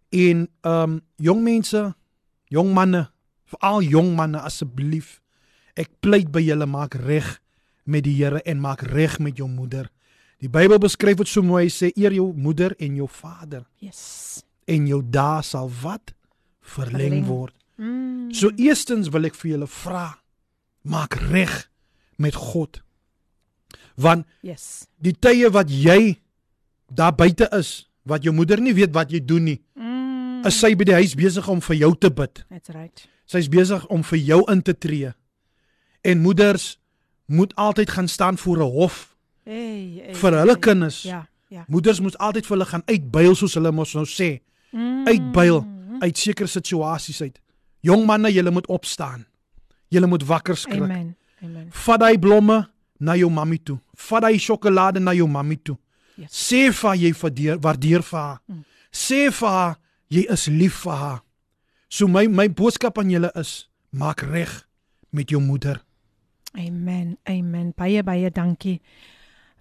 En ehm um, jong mense, jong manne, veral jong manne asseblief, ek pleit by julle maak reg met die Here en maak reg met jou moeder. Die Bybel beskryf dit so mooi, hy sê eer jou moeder en jou vader Yes. En jou dae sal wat verleng Verleng. word. Mm. So eerstens wil ek vir julle vra, maak reg met God. Want Yes. die tye wat jy daar buite is, wat jou moeder nie weet wat jy doen nie, Mm. is sy by die huis besig om vir jou te bid. That's right. Sy's besig om vir jou in te tree. En moeders moet altyd gaan staan voor 'n hof Hey, hey. vir hulle hey. kinders. Ja, ja. Moeders moet altyd vir hulle gaan uitbuil soos hulle mos nou sê. Mm. Uitbuil uit sekere situasies uit. Jong manne, julle moet opstaan. Julle moet wakker skrik. Amen. Amen. Vat daai blomme na jou mammy toe. Vat daai sjokolade na jou mammy toe. Yes. Sê vir haar jy waardeer waardeer vir haar. Mm. Sê vir haar jy is lief vir haar. So my my boodskap aan julle is: maak reg met jou moeder. Amen. Amen. Baie baie dankie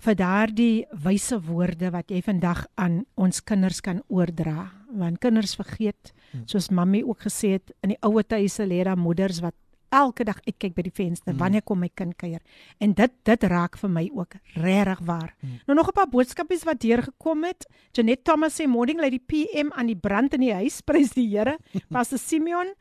vir daardie wyse woorde wat jy vandag aan ons kinders kan oordra. Want kinders vergeet, soos mammy ook gesê het, in die oue huise lê daar moeders wat elke dag uitkyk by die venster wanneer kom my kind kuier. En dit dit raak vir my ook regtig waar. Nou nog 'n paar boodskapies wat deurgekom het. Janet Thomas sê morning lady PM aan die brand in die huis. Prys die Here. Pastor Simeon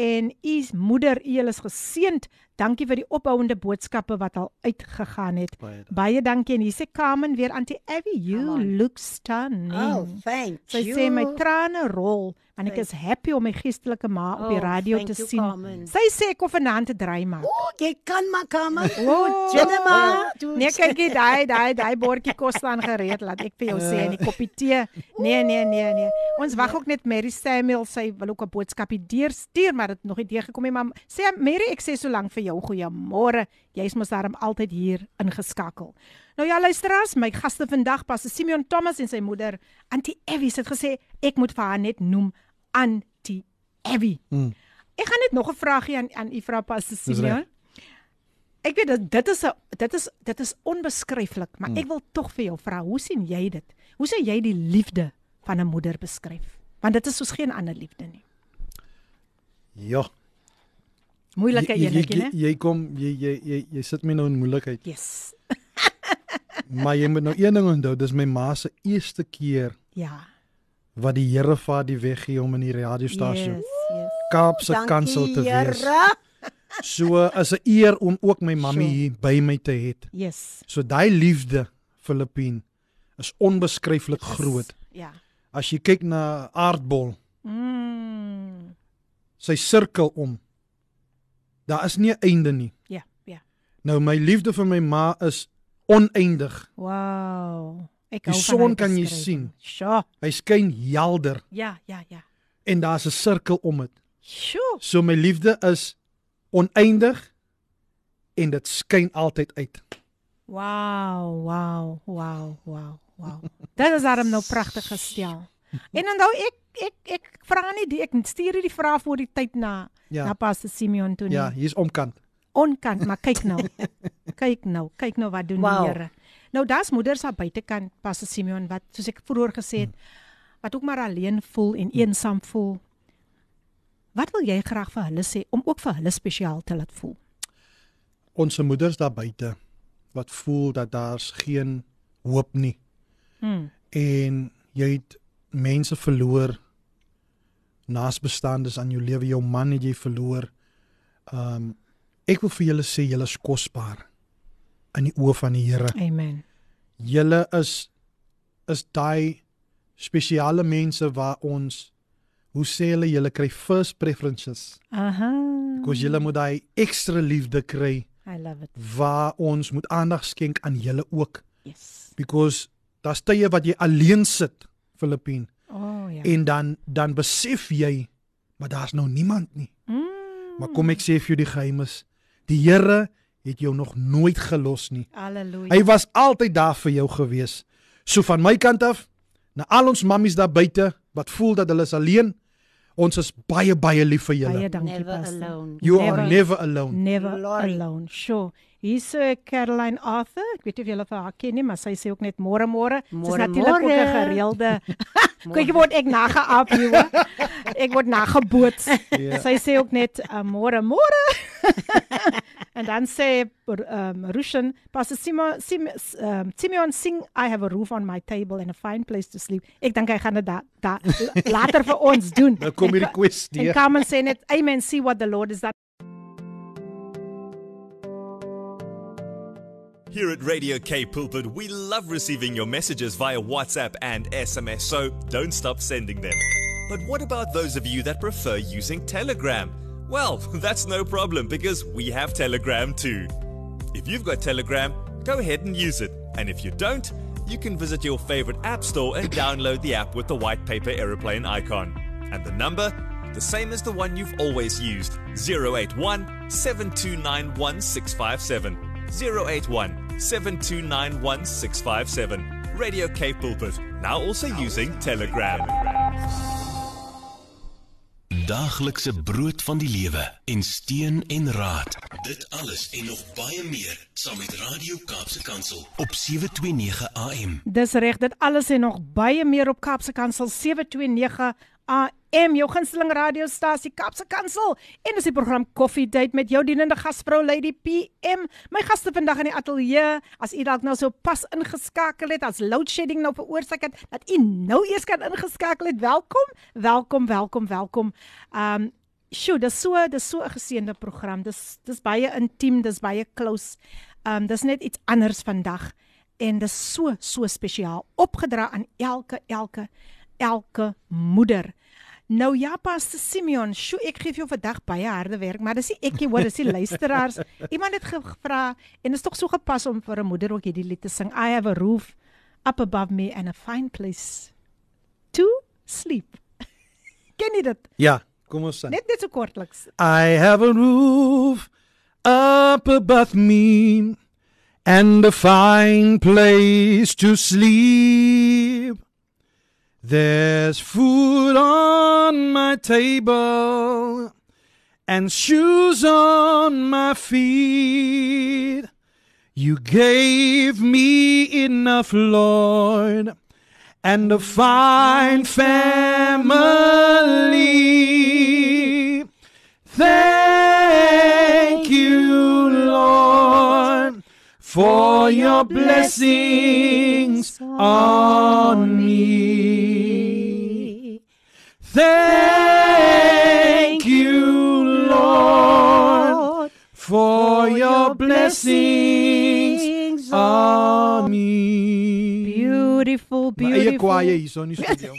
en u moeder, u is geseënd. Dankie vir die opbouende boodskappe wat al uitgegaan het. Baie dankie. Baie dankie en hier sê Carmen weer Auntie Abby, you look stunning. Oh, thank Sy you. sê my trane rol want ek is happy om my geestelike ma op die Oh, radio te you, sien. Carmen. Sy sê ek hoef 'n hand te dry maak. O, jy kan maar kom. Oh, Jenema. Nee, kyk jy daai daai daai bordjie kos staan gereed laat ek vir jou sê en die koppie tee. Nee, nee, nee, nee. Ons wag ook net Mary Samuel, sy wil ook 'n boodskapie deurstuur, maar dit het nog nie deurgekom nie, maar sê Mary, ek sê so lank vir jou goeiemôre. Jy's mos daarom altyd hier ingeskakel. Nou ja, luisteraars, my gaste vandag pas Simeon Thomas en sy moeder Auntie Evie het gesê ek moet vir haar net noem Auntie Evie. Hmm. Ek gaan net nog 'n vraagie aan aan u vra pas. Simeon. Ek weet dit dit is 'n dit is dit is onbeskryflik, maar ek wil tog vir jou vra, hoe sien jy dit? Hoe sou jy die liefde van 'n moeder beskryf? Want dit is soos geen ander liefde nie. Ja. Moeilike enetjie, né? jy kom jy jy jy, jy sit my nou in moeilikheid. Yes. maar jy moet nou een ding onthou, dis my ma se eerste keer Ja. Wat die Here vir die weg gee om in die radiostasie Yes, yes. Kaapse Dankie, kansel te wees. Here. So is 'n eer om ook my mammy Sure. hier by my te hê. Yes. So daai liefde Filippien is onbeskryflik groot. Ja. As jy kyk na aardbol, Mm. sy sirkel om. Daar is nie 'n einde nie. Ja, ja. Nou my liefde vir my ma is oneindig. Wow. Ek Die son kan jy sien. Sjoe. Hy skyn helder Ja, ja, ja. en daar's 'n sirkel om dit. Sjoe. So my liefde is oneindig en dit skyn altyd uit. Wow, wow, wow, wow, wow. Dit is daarom nou pragtig gestel. En onthou ek ek ek vra nie die ek stuur nie die vrae voor die tyd na Ja. na Pastor Simeon toe nie. Ja, hier's omkant. Onkant, maar kyk nou. kyk nou, kyk nou wat doen Wow. die Here. Nou daar's moeders aan buitekant Pastor Simeon wat soos ek vroeër gesê het wat ook maar alleen voel en eensaam voel. Wat wil jy graag vir hulle sê om ook vir hulle spesiaal te laat voel? Ons moeders daar buite wat voel dat daar's geen hoop nie Hmm. en jy het mense verloor naasbestaandes aan jou lewe, jou man het jy verloor. Um ek wil vir julle sê julle is kosbaar in die oë van die Here. Amen. Julle is is daai spesiale mense waar ons hoe sê hulle julle kry first preferences. Aha. Because julle moet daai ekstra liefde kry I love it. waar ons moet aandag skenk aan julle ook Yes. because Daar's tye wat jy alleen sit, Filippine, O oh, ja. en dan dan besef jy maar daar's nou niemand nie. Mm. Maar kom ek sê vir jou die geheim is, die Here het jou nog nooit gelos nie. Halleluja. Hy was altyd daar vir jou gewees. So van my kant af, na al ons mammies daar buite wat voel dat hulle is alleen, ons is baie baie lief vir julle. Baie dankie Never pastor. alone. You Never. are never alone. Never Glory. alone. Sure. Hier's uh, Caroline Arthur. Ek weet nie of julle vir haar ken nie, maar sy sê ook net môre môre. Dis natuurlik ook 'n gereelde Kyk word ek nageaap hier. hoor. Ek word nageboots. Ja. Sy sê ook net uh, môre môre. en dan sê um, Rushan, Pastor Simon Sim, um, Simeon sing I have a roof on my table and a fine place to sleep. Ek dink hy gaan dit da, da, later vir ons doen. Nou kom hierdie En- quiz En nie. Carmen sê net amen see what the Lord is done. Here at Radio K Pulpit, we love receiving your messages via WhatsApp and SMS, so don't stop sending them. But what about those of you that prefer using Telegram? Well, that's no problem because we have Telegram too. If you've got Telegram, go ahead and use it. And if you don't, you can visit your favorite app store and download the app with the white paper aeroplane icon. And the number? The same as the one you've always used 081 7291 081 7291 Radio K Pulpit, now also using Telegram. Daaglikse brood van die lewe en steun en raad. Dit alles en nog baie meer saam met Radio Kaapse Kansel op 729 AM. Dis reg, dit alles en nog baie meer op Kaapse Kansel 729 AM, jou gunsteling radiostasie Kaapse Kansel. En dis die program Coffee Date met jou dienende gasvrou Lady PM. My gaste vandag in die ateljee, as u dalk nou so pas ingeskakel het, as load shedding nou veroorsaak het dat u nou eers kan ingeskakel het, welkom, welkom, welkom, welkom. Um Sjoe, dis so dis so 'n geseënde program. Dis dis baie intiem, dis baie close. Um dis net iets anders vandag en dis so so spesiaal opgedra aan elke elke elke moeder. Nou ja, Pastor Simeon, sjoe, ek gee vir jou vandag baie harde werk, maar dis nie ek nie, hoor, dis die luisteraars. Iemand het gevra en is tog so gepas om vir 'n moeder ook hierdie lied te sing. I have a roof up above me and a fine place to sleep. Ken jy dit? Ja, kom ons sing. Net net so kortliks. I have a roof up above me and a fine place to sleep. There's food on my table and shoes on my feet. You gave me enough, Lord, and a fine family. Thank you, Lord, for your blessings on me. Blessings on me. Beautiful, My eie kwaaie beautiful. hier so in die studio.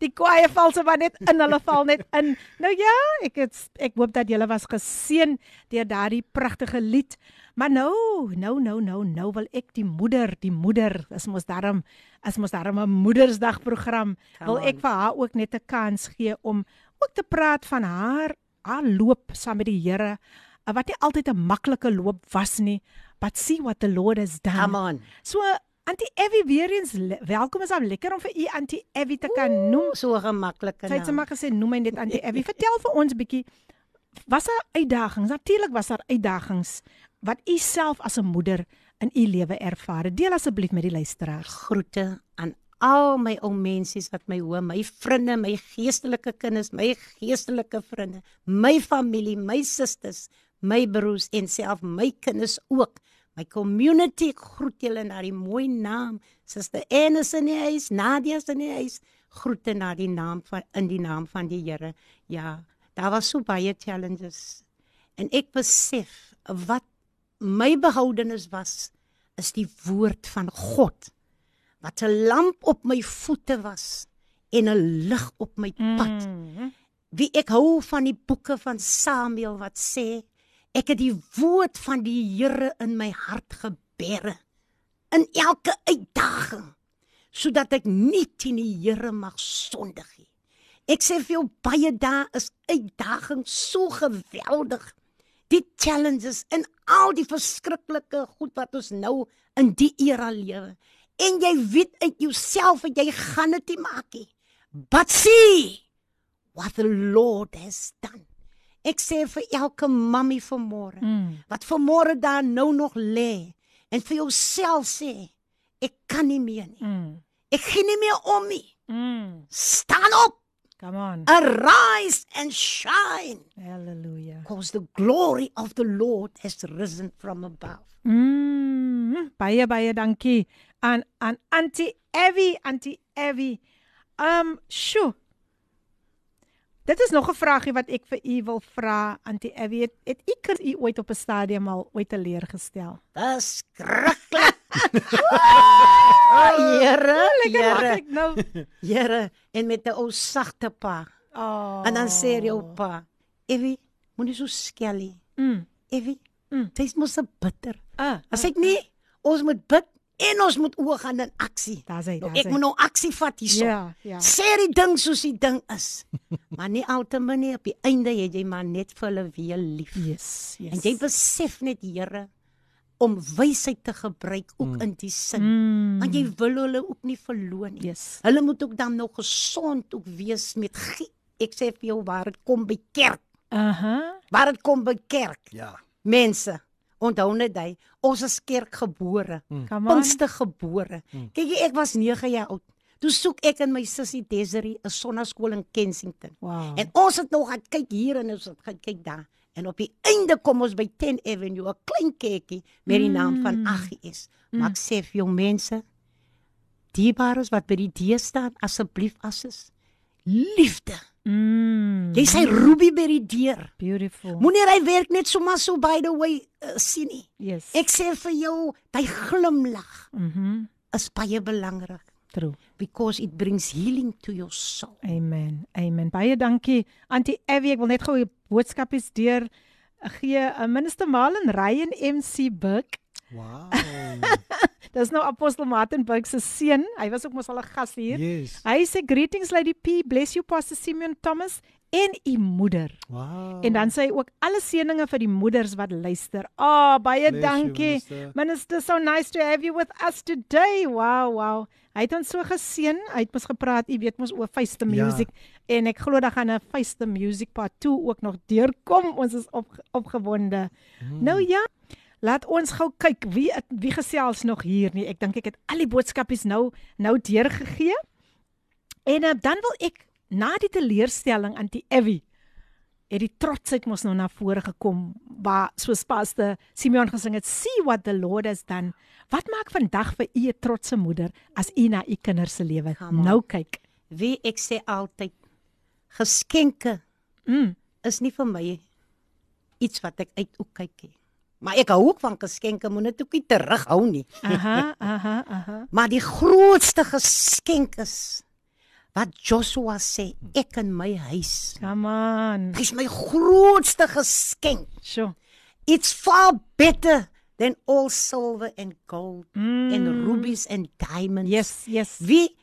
Die kwaaie val se maar net in, hulle val net in. Nou ja, ek het ek hoop dat julle was geseën deur daardie pragtige lied. Maar nou, nou, nou, nou, nou wil ek die moeder, die moeder, is mos daarom is mos daarom 'n Moedersdag program. Wil Come ek on. vir haar ook net 'n kans gee om ook te praat van haar haar loop saam met die Here. Uh, Wat nie altyd 'n maklike loop was nie, but see what the Lord has done. Come on. So Auntie Evie weer eens welkom is al lekker om vir u Auntie Evie te kan noem. So gemaklike Sy het naam. sommer gesê noem my net Auntie Evie. Vertel vir ons 'n bietjie was daar uitdagings? Natuurlik was daar uitdagings wat u self as 'n moeder in u lewe ervaar. Deel asseblief met die luisteraars. groete aan al my ou mensies wat my hoor, my vriende, my geestelike kinders, my geestelike vriende, my familie, my susters, my broers en self my kinders ook. My community groet julle na die mooi naam. Suster Enes in die huis, Nadia is in die huis. Groete na die naam van in die naam van die Here. Ja, daar was so baie challenges. En ek besef wat my behoudenis was is die woord van God wat 'n lamp op my voete was en 'n lig op my pad. Mm. Wie ek hou van die boeke van Samuel wat sê ek het die woord van die Here in my hart gebeere. in elke uitdaging sodat ek nie teen die Here mag sondig nie. Ek sê vir jou baie dae is uitdagings so geweldig. Die challenges en al die verskriklike goed wat ons nou in die era lewe. En jy weet uit jouself dat jy gaan dit nie maak nie. But see what the Lord has done. Ek sê vir elke mammie vanmôre Mm. wat vanmôre daar nou nog lê en vir jouself sê ek kan nie meer nie. Mm. Ek gee nie meer om nie. Mm. Staan op, Come on. arise and shine Hallelujah. because the glory of the Lord has risen from above. Mm. Baie baie dankie aan aan Auntie Evie, Auntie Evie. Um, sjoe. Dit is nog 'n vraagie wat ek vir u wil vra, Auntie Evie. Het, het u kind u ooit op 'n stadium al ooit teleurgestel? Verskriklik. oh, Here, Lekker lag Here, ek nou. Here en met 'n ou sagte pa. Oh. En dan sê jou pa, "Evie, moenie so skel nie. Mm. Evie, Mm. dis mos 'n bitter." Ah, As ek nie, ons moet bid en ons moet oor gaan in aksie. daar's hy, Nou, ek moet nou aksie vat hierso. Ja, ja. Sê die ding soos die ding is. maar nie altemal nie op die einde het jy maar net vir hulle weer lief. Yes, yes. En jy besef net Here om wysheid te gebruik ook mm. in die sin. Mm. Want jy wil hulle ook nie verloor nie. Yes. Hulle moet ook dan nog gesond ook wees met. Ek sê vir jou waar dit kom by kerk. Aha. Waar dit kom by kerk. Ja. Mense, onthou net hy, ons is kerkgebore. On. Pinkster gebore. Kyk jy, ek was 9 jaar oud. Toe soek ek en my sussie Desiree 'n sonnaskool in Kensington. Wow. En ons het nog gaan kyk hier en ons het gaan kyk daar. En op die einde kom ons by 10 Avenue, 'n klein kerkie met die naam van AGS. Maar ek sê vir jou mense, die bares wat by die deur staan, asseblief asses. Liefde. Mm. Jy sê Ruby by die deur. Beautiful. Moenie hy werk net sommer so by the way uh, sien nie. Yes. Ek sê vir jou, hy glimlag Mhm. is baie belangrik True. because it brings healing to your soul. Amen. Amen. Baie dankie. Auntie Evie, ek wil net gou 'n boodskap is deur gee 'n minister Malen Ryan MC Burke. Wow. Dis nou apostel Martin Burke se seun. Hy was ook mos al 'n gas hier. yes. Hy sê greetings Lady P, bless you Pastor Simeon Thomas en u moeder. Wow. En dan sê hy ook alle seëninge vir die moeders wat luister. Ah, oh, baie Bless you, dankie. minister. Minister, so nice to have you with us today. Wow, wow. Hy het ons so geseën. Hy het mos gepraat, jy weet mos oor Face the Ja. Music en ek glo daar gaan 'n Face the Music part 2 ook nog deurkom. Ons is op opgewonde. Hmm. Nou ja, laat ons gou kyk wie wie gesels nog hier nie. Ek dink ek het al die boodskapies nou nou deurgegee. En uh, dan wil ek na die teleurstelling aan die Evie het die trotsheid mos nou na vore gekom waar soos Pastor Simeon gesing het see what the Lord has done. Wat maak vandag vir u 'n trotse moeder as u na u kinders se lewe nou kyk? Wie ek sê altyd geskenke Mm. is nie vir my iets wat ek uit ook kyk nie. Maar ek hou ook van geskenke, moet net ook nie terughou nie. Aha, aha, aha. Maar die grootste geskenk is wat Joshua sê, ek in my huis. Come on. Dis my grootste geskenk. Sjoe. It's far better than all silver and gold Mm. and rubies and diamonds. Yes, yes. Wie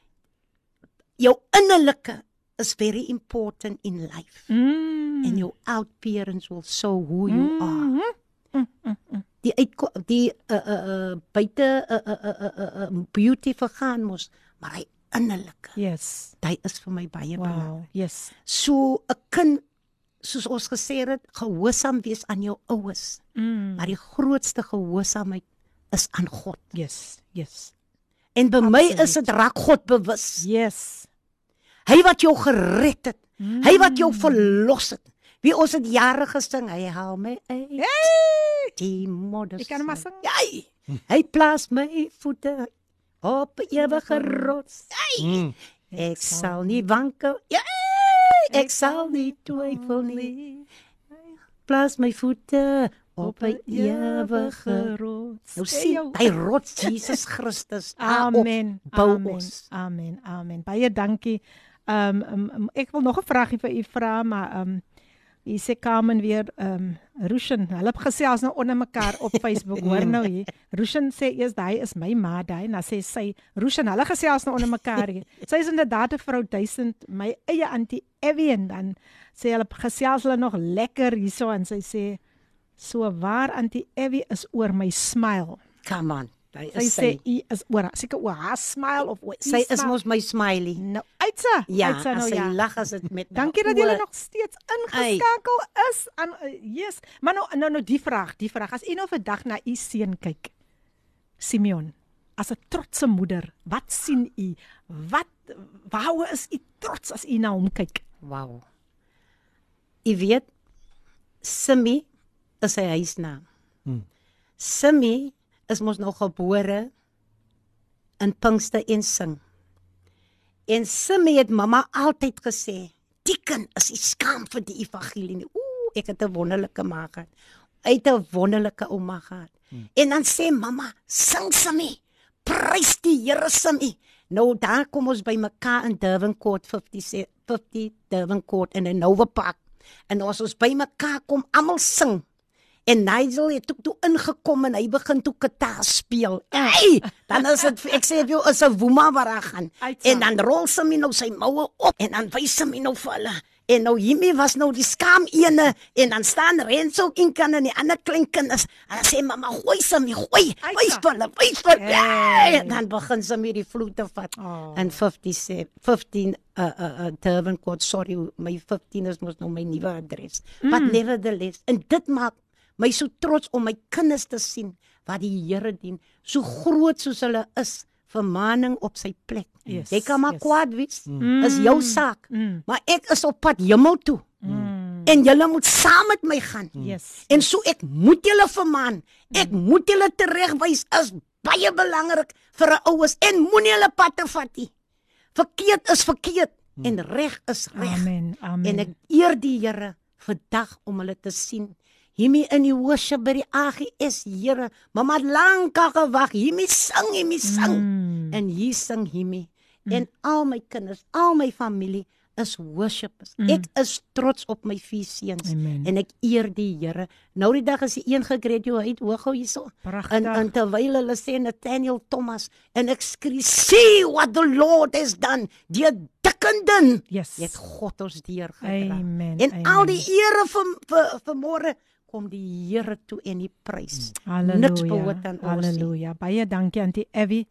jou innerlike is very important in life. Mm. And your out appearance will show who you are. Mhm. Die uit die uh, uh, uh, buite uh, uh, uh, uh, uh, beauty vergaan mos, maar hy innerlike, Yes. hy is vir my baie belangrik. Wow. Yes. So 'n kind soos ons gesê het, gehoorsaam wees aan jou ouers. Mm. Maar die grootste gehoorsaamheid is aan God. Yes. Yes. En by my Absoluut. is dit raak God bewus. Yes. Hy wat jou gered het. Mm. Hy wat jou verlos het. Wie ons het jare gesing, hy haal my uit. Hey! Die modder. Ek kan maar sing. Jy. Hy plaas my voete op ewige rots. Jy. Mm. Ek sal nie wankel. Jy. Ek sal nie twyfel nie. Plaas my voete op 'n ewige rots. Nou sien hy rots Jesus Christus. Amen. Bou Amen. ons. Amen. Amen. Baie dankie. Ehm um, um, um, ek wil nog 'n vragie vir u vra, maar ehm um, Hier sê Carmen weer ehm um, Rushen, hulle gesels nou onder mekaar op Facebook. Hoor nou hier. Rushen sê eers hy is my ma daai dan sê sy Rushen, hulle gesels nou onder mekaar hier. Sy is inderdaad 'n vrou duisend, my eie antie Evian dan sê hulle gesels hulle nog lekker hierso en sy sê so waar antie Evie is oor my smile. Come on. Hy Sy is sê sy. u is oor seker oor haar smile of oor u Sy is smile. mos my smiley. nou uitsa. Ja, uitsa nou as sy ja. lag as dit met Dankie dat julle nog steeds ingeskakel is aan uh, yes. Maar nou nou nou die vraag, die vraag as u nou vandag na u seun kyk. Simeon, as 'n trotse moeder, wat sien u? Wat waaroor is u trots as u na hom kyk? Wow. Jy weet Simmy is sy huisnaam. Hmm. Simmy is mos nog gebore in Pinkster en sing. En Simmy het mamma altyd gesê, "Die kind is nie skaam vir die evangelie nie." Ooh, ek het 'n wonderlike ma gehad. Uit 'n wonderlike ouma gehad. Hmm. En dan sê mamma, "Sing Simmy. Prys die Here Simmy." Nou daar kom ons by mekaar in Durban Court 50 se- 50 Durban Court in 'n Nova Park. En as ons by mekaar kom, almal sing. En Nigel het toe, toe ingekom en hy begin toe kitaar speel. Hey, dan is dit ek sê vir jou is 'n woema wat daar gaan. Uitsa. En dan rol sy nou sy moue op en dan wys sy nou vir hulle. En nou hiermee was nou die skaam ene en dan staan Renzo in kan en die ander klein kinders. En sê mamma, "Gooi sy my, gooi. Wys vir hulle, wys vir hulle." Hey. En dan begin sy met die vloed te vat. Oh. En 50 15 uh uh, uh Durban Court, sorry, my 15 is mos nou my nuwe adres. Mm. But nevertheless, en dit maak my so trots om my kinders te sien wat die Here dien, so groot soos hulle is, vermaning op sy plek. Yes, Jy kan maar yes. kwaad wees, mm. is jou saak. Mm. Maar ek is op pad hemel toe. Mm. En julle moet saam met my gaan. Yes. En so ek moet julle vermaan. Ek Mm. moet julle teregwys is baie belangrik vir 'n oues en moenie hulle pad te vat nie. Verkeerd is verkeerd en reg is reg. Mm. Amen. Amen. En ek eer die Here vandag om hulle te sien. Hiermee in die worship by die AGS, Here. Mamma lank al gewag. Hiermee sing, hiermee sing. Mm. En hier sing hiermee. En al my kinders, al my familie is worshipers. Mm. Ek is trots op my vier seuns en ek eer die Here. Nou die dag is die een gegraduate hoog hou hierso. En, en terwyl hulle sê Nathaniel Thomas en ek skree, "See what the Lord has done." Die dikkenden Yes. het God ons deur gedra. Amen, En amen. al die ere vir vir, vir môre kom die Here toe en die prys. Niks Halleluja. behoort aan ons. nie. Halleluja. Baie dankie Auntie Evie.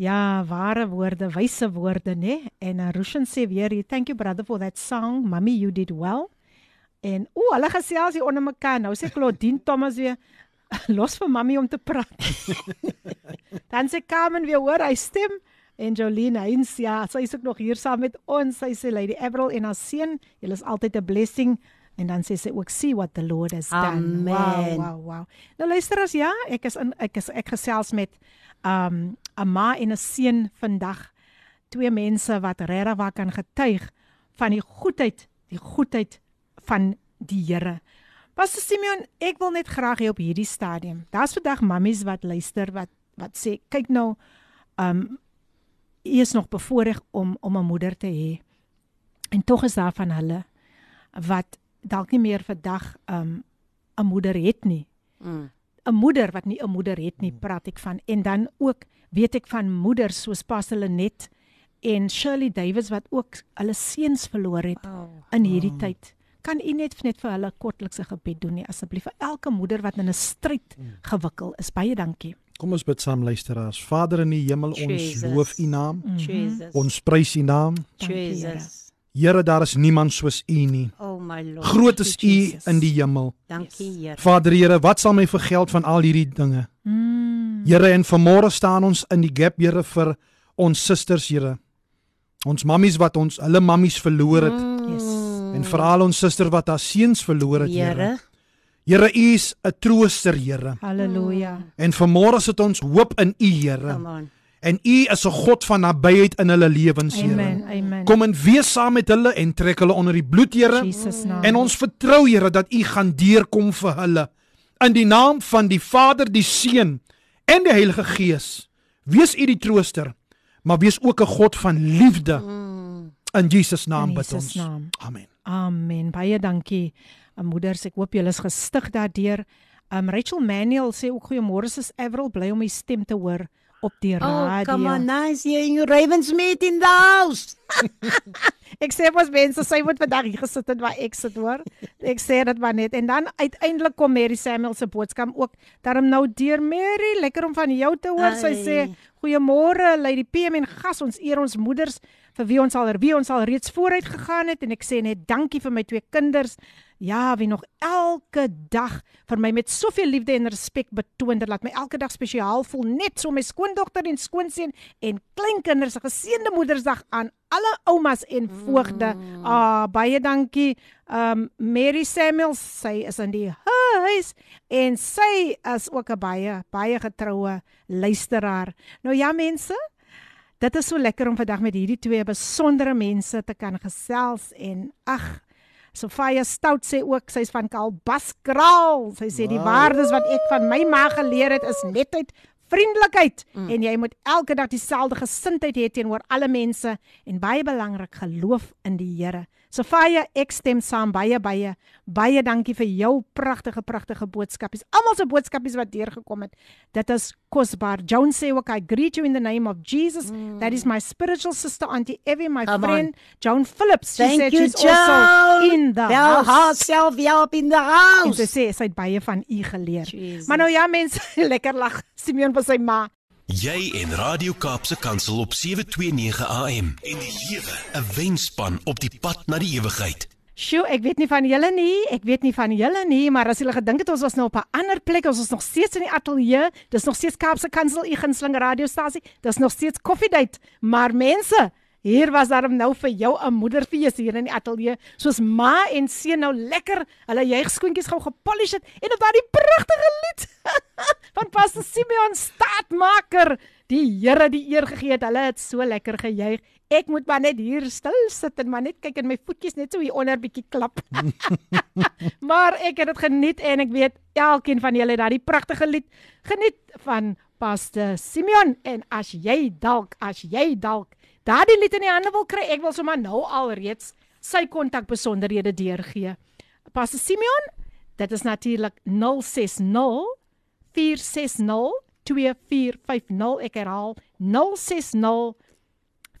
Ja, ware woorde, wyse woorde, né? En uh, Rushan sê weer, "Thank you brother for that song. Mommy, you did well." En o, hulle gesels hier onder mekaar. Nou sê Claudine Thomas weer, "Los vir mommy om te praat." Dan sê Carmen weer, "Hoor, hy stem." En Jolene Heinz, ja, sy is ook nog hier saam met ons. Sy sê Lady Avril en haar seun, julle is altyd 'n blessing. En dan sê sy ook see what the Lord has done. Wow, Amen. wow, wow. Nou luister as ja, ek is in ek is ek gesels met um 'n ma en 'n seun vandag. Twee mense wat regtig waar kan getuig van die goedheid, die goedheid van die Here. Pastor Simeon, ek wil net graag hê op hierdie stadium. Daar's vandag mammies wat luister wat wat sê, kyk nou, um u is nog bevoorreg om om 'n moeder te hê. En tog is daar van hulle wat dalk nie meer vandag um 'n moeder het nie. Mm. 'n moeder wat nie 'n moeder het nie, praat ek van. En dan ook weet ek van moeders soos Pastor Lenet en Shirley Davids wat ook hulle seuns verloor het Oh. in hierdie tyd. Kan u net net vir hulle kortlikse gebed doen nie asseblief vir elke moeder wat in 'n stryd gewikkel is. Baie dankie. Kom ons bid saam luisteraars. Vader in die hemel, ons Jesus. loof U naam. Jesus. Ons prys U naam. Dankie, Here. Daar is niemand soos U nie. Oh my Lord. Groot is U in die hemel. Dankie Here. Vader Here, wat sal my vergeld van al hierdie dinge? Mm. Here, en vanmôre staan ons in die gap, Here, vir ons susters, Here. Ons mammies wat ons hulle mammies verloor het Yes. en veral ons suster wat haar seuns verloor het, Here. Here. Here, U is 'n trooster, Here. Halleluja. En vanmôre sit ons hoop in U, Here. Come on. En U is 'n God van nabyheid in hulle lewens, Here. Amen. Amen. Kom en wees saam met hulle en trek hulle onder die bloed, Here. En ons vertrou, Here, dat U gaan deurkom vir hulle. In die naam van die Vader, die Seun en die Heilige Gees. Wees U die trooster, maar wees ook 'n God van liefde In Jesus naam In bid Jesus ons. naam. Amen. Amen. Baie dankie. Uh, Moeders, ek hoop julle is gestig daardeur. Um Rachel Manuel sê ook goeiemôre sis Avril, bly om u stem te hoor op die Oh, radio. come on, nice hearing you Ravensmeet in the house. Ek sê mos mense, sy moet vandag hier gesit het waar ek sit hoor. Ek sê dit maar net. En dan uiteindelik kom Mary Samuel se boodskap ook. Daarom nou deur Mary, lekker om van jou te hoor. Sy Ai. sê goeiemôre Lady PM en gas ons eer ons moeders vir wie ons al wie ons al reeds vooruit gegaan het en ek sê net dankie vir my twee kinders. Ja, wie nog elke dag vir my met soveel liefde en respek betoon dat laat my elke dag spesiaal voel net so my skoondogter en skoonseun en kleinkinders 'n geseënde Moedersdag aan alle oumas en voogde. Mm. Ah, baie dankie. Um Mary Samuel, sy is in die huis en sy is ook 'n baie baie getroue luisteraar. Nou ja mense, dit is so lekker om vandag met hierdie twee besondere mense te kan gesels en ag Sofia Stout sê ook sy's van Kalbaskraal. Sy sê die waardes wat ek van my ma geleer het is netheid, vriendelikheid mm. en jy moet elke dag dieselfde gesindheid hê teenoor alle mense en baie belangrik geloof in die Here. Sofia, ek stem saam baie baie baie dankie vir jou pragtige pragtige boodskapies. Almal se boodskapies wat deurgekom het. Dit is kosbaar. Joan sê ook I greet you in the name of Jesus. Mm. That is my spiritual sister Auntie Evie, my Come friend Joan Phillips. She Thank said you, she's also Joan. in the Bel house. herself help in the house. sy sê sy het baie van u geleer. Jesus. Maar nou ja mense, lekker lag Simeon vir sy ma. Jy en Radio Kaapse Kansel op 729 AM en die lewe, 'n wenspan op die pad na die ewigheid. Sjoe, ek weet nie van julle nie, ek weet nie van julle nie, maar as julle gedink het ons was nou op 'n ander plek, ons is nog steeds in die ateljee. Dis nog steeds Kaapse Kansel u gunsteling radiostasie. Dis nog steeds koffiedייט, maar mense Hier was daar nou vir jou 'n moederfees hier in die ateljee, soos ma en seun nou lekker hulle juigskoentjies gou gepolish het en op daardie pragtige lied van Pastor Simeon Staatmaker, die Here die eer gegee het. Hulle het so lekker gejuig. Ek moet maar net hier stil sit en maar net kyk en my voetjies net so hier onder bietjie klap. maar ek het dit geniet en ek weet elkeen van julle het daardie pragtige lied geniet van Pastor Simeon en as jy dalk as jy dalk daardie lied in die hande wil kry, ek wil sommer nou al reeds sy kontak besonderhede deurgee. Pastor Simeon, dit is natuurlik 060 460 2450. Ek herhaal 060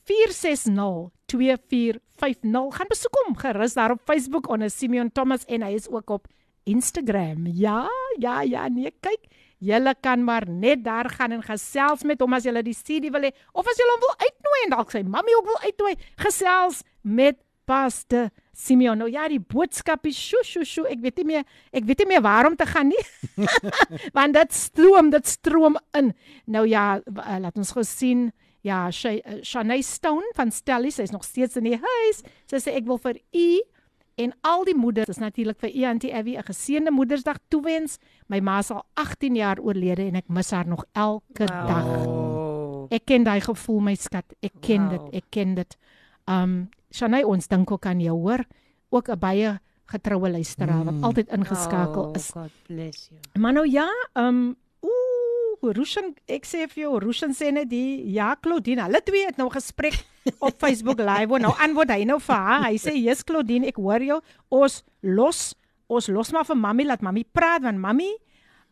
460 2450. Gaan besoek hom gerus daar op Facebook onder Simeon Thomas en hy is ook op Instagram. Ja, ja, ja, nee, kyk. Julle kan maar net daar gaan en gesels met hom as julle die CD wil hê of as julle hom wil uitnooi en dalk sy mammie ook wil uitnooi. Gesels met Pastor Simeon. Nou ja, die boodskap is sjo sjo sjo. Ek weet nie meer ek weet nie meer waarom te gaan nie. Want dit stroom, dit stroom in. Nou ja, uh, laat ons gou sien. Ja, uh, Shanae Stone van Stelly, sy is nog steeds in die huis. Sy sê ek wil vir u en al die moeders, dis natuurlik vir u Auntie Abby 'n geseënde Moedersdag toewens. My ma is al 18 jaar oorlede en ek mis haar nog elke wow. dag. Oh. Ek ken daai gevoel my skat. Ek ken Wow. dit, ek ken dit. Um Shanae, ons dink ook aan jou, hoor. Ook 'n baie getroue luisteraar wat altyd ingeskakel is. Oh, God bless you. Maar nou ja, um, ooh, Rushan, ek sê vir jou, Rushan sê net die ja, Claudine, hulle twee het nou gesprek op Facebook live. Nou antwoord hy nou vir haar. Hy sê, "Jesus Claudine, ek hoor jou. Ons los ons los maar vir mami, laat mami praat want mami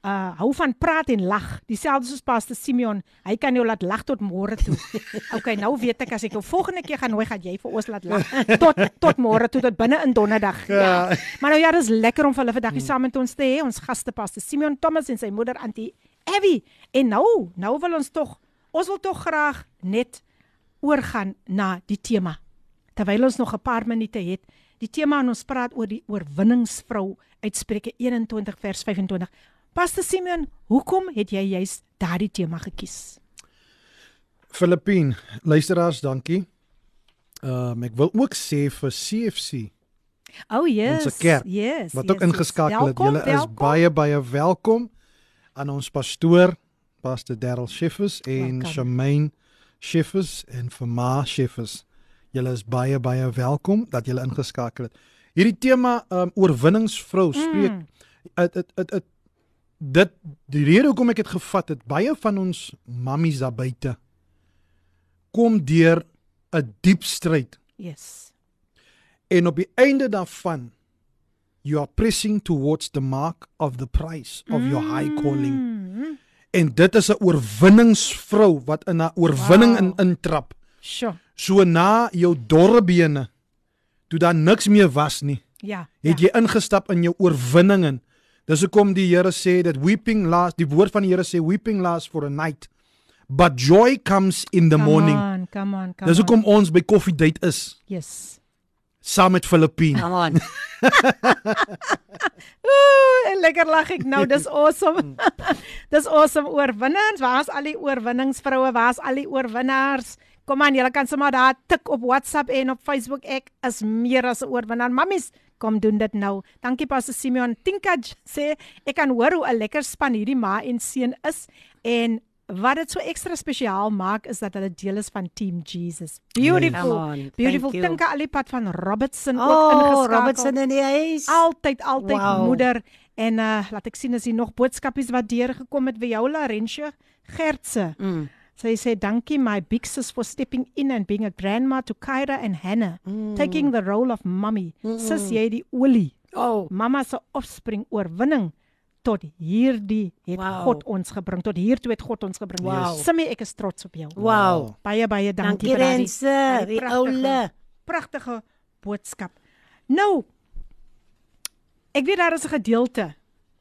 uh hou van praat en lag. Dieselfde soos Pastor Simeon. Hy kan jou laat lag tot môre toe. okay, nou weet ek as ek jou volgende keer gaan nooi, gaan jy vir ons laat lag tot tot môre toe tot binne in donderdag. Ja. Maar nou ja, dis lekker om vir hulle vandag hier saam met ons te hê. Ons gaste Pastor Simeon Thomas en sy moeder Auntie Abby. En nou, nou wil ons tog ons wil tog graag net oorgaan na die tema. Terwyl ons nog 'n paar minute het, die tema en ons praat oor die oorwinningsvrou uit Spreuke 21 vers 25. Pastor Simeon, hoekom het jy juis daardie tema gekies? Filippine, luisteraars, dankie. Ehm um, ek wil ook sê vir CFC Oh yes. Ons kerk, yes. wat yes, ook ingeskakel het. Welkom, Julle is baie baie welkom aan ons pastoor, Pastor Darryl Schiffers en Welkom. Shamaine Schiffers en Fama Schiffers. Julle is baie baie welkom dat julle ingeskakel het. Hierdie tema um, oorwinningsvrou spreek Mm. dit dit dit dit dit die rede hoekom ek dit gevat het baie van ons mammies daar buite kom deur 'n diep stryd Yes. En op die einde daarvan you are pressing towards the mark of the price of your high calling. En dit is 'n oorwinningsvrou wat in 'n oorwinning Wow. in intrap. Sjoe. So na jou dorre bene toe daar niks meer was nie, Ja. het ja. jy ingestap in jou oorwinningen. Dis hoekom die Here sê dat weeping lasts, die woord van die Here sê weeping lasts for a night, but joy comes in the Come morning. On, come on, come Dis on. hoekom ons by Coffee Date is Yes. Saam met Filippine. Come on. Ooh, en lekker lag ek nou. Dis awesome. Dis awesome oorwinnings. Waar's al die oorwinningsvroue? Waar's al die oorwinnaars? Kom aan, julle kan sommer daar tik op WhatsApp en op Facebook. Ek is meer as 'n oorwinnaar. Mammies, kom doen dit nou. Dankie Pastor Simeon. Tinka j- sê ek kan hoor hoe 'n lekker span hierdie ma en seun is en wat dit so ekstra spesiaal maak is dat hulle deel is van Team Jesus. Beautiful. On, thank Beautiful. you. Tinka Alipad van Robertson ook Oh, ingeskakel. Robertson in die huis. Altyd altyd wow. Moeder en uh laat ek sien as hier nog boodskapies wat deurgekom het vir jou Larentia Gertse. Mm. Sy sê dankie my big sis for stepping in and being a grandma to Kyra and Hannah, mm. taking the role of mommy. Mm. Sis jy die olie. Oh, Mamma se offspring oorwinning tot hierdie het Wow. God ons gebring. Tot hiertoe het God ons gebring. Wow. Simmy, ek is trots op jou. wow. Baie baie dankie Dankie vir daardie die pragtige- oule. pragtige boodskap. Nou ek weet daar is 'n gedeelte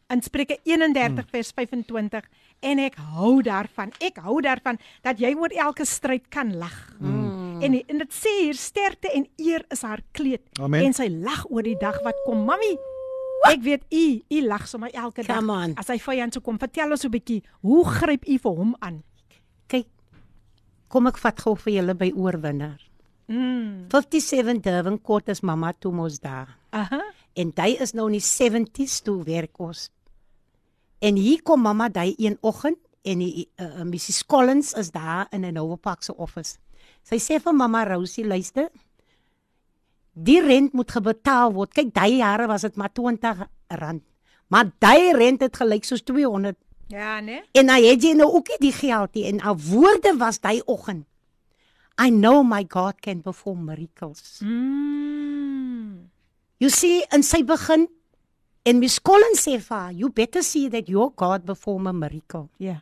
in Spreuke 31 hmm. vers 25 en ek hou daarvan. Ek hou daarvan dat jy oor elke stryd kan lag. Hmm. En en dit sê hier sterkte en eer is haar kleed Amen. en sy lag oor die dag wat kom. Mami, ek weet u, u lag sommer elke dag. Come on. As hy vyand toe kom, vertel ons 'n bietjie, hoe gryp u vir hom aan? Kyk. Kom ek vat gou vir julle by oorwinnaar. Mm. 57 Durban Court is mamma toe mos daar. Aha. En hy is nou in die 70s toe werk ons. En hier kom mamma daai een oggend en die uh, Mrs Collins is daar in 'n Nova Park se office. Sy sê vir mamma Rosie, luister. Die rent moet gebetaal word. Kyk, daai jare was dit maar 20 rand. Maar daai rent het gelyk soos 200 Ja, né? En hy het jy nou ook nie die geld nie en haar woorde was daai oggend. I know my God can perform miracles. Mm. You see, in sy begin en Miss Collins sê vir haar, you better see that your God perform a miracle. Ja.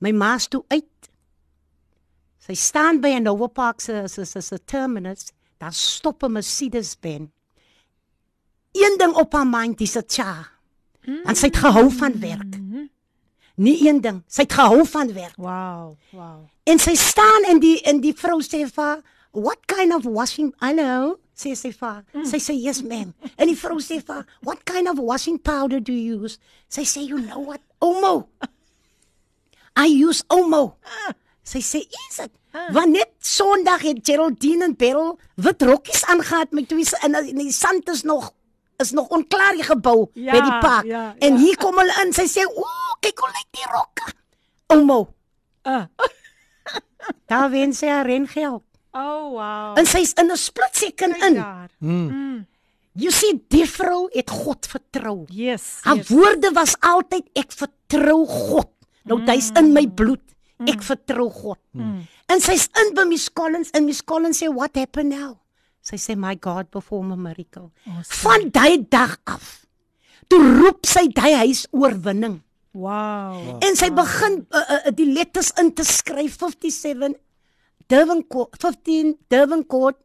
My ma's toe uit. Sy staan by 'n Nova Park se se, se terminus, daar stop 'n Mercedes Benz. Een ding op haar mind, dis 'n cha. En sy het gehou van werk. Nie een ding, sy het gehou van werk. Wow, wow. En sy staan en die en die vrou sê vir haar, "What kind of washing Hallo?" sê sy vir haar. Sy sê, "Yes, ma'am." En die vrou sê vir haar, "What kind of washing powder do you use?" Sy sê, "You know what? Omo." I use Omo. Sy sê, "Is dit?" Want net Sondag het Geraldine en Beryl wit rokkies aangetree met twee en en die sand is nog is nog onklaar die gebou Ja, by die park. ja, en ja. hier kom hulle in. Sy sê, "Ooh, kyk hoe lyk die rokke." Omo. Uh. Daar wen sy haar rengeld. Oh wow. En sy's in 'n split second in. daar. You see, die vrou het God vertrou. Yes. Haar yes. woorde was altyd ek vertrou God. Nou hy's in my bloed. Ek vertrou God. En sy's in by Miss Collins en Miss Collins sê what happened now? Sy sê my God perform a miracle. Van daai dag af. Toe roep sy daai huis oorwinning. Wow. En sy begin uh, uh, die letters in te skryf 57 Durban Court 15 Durban Court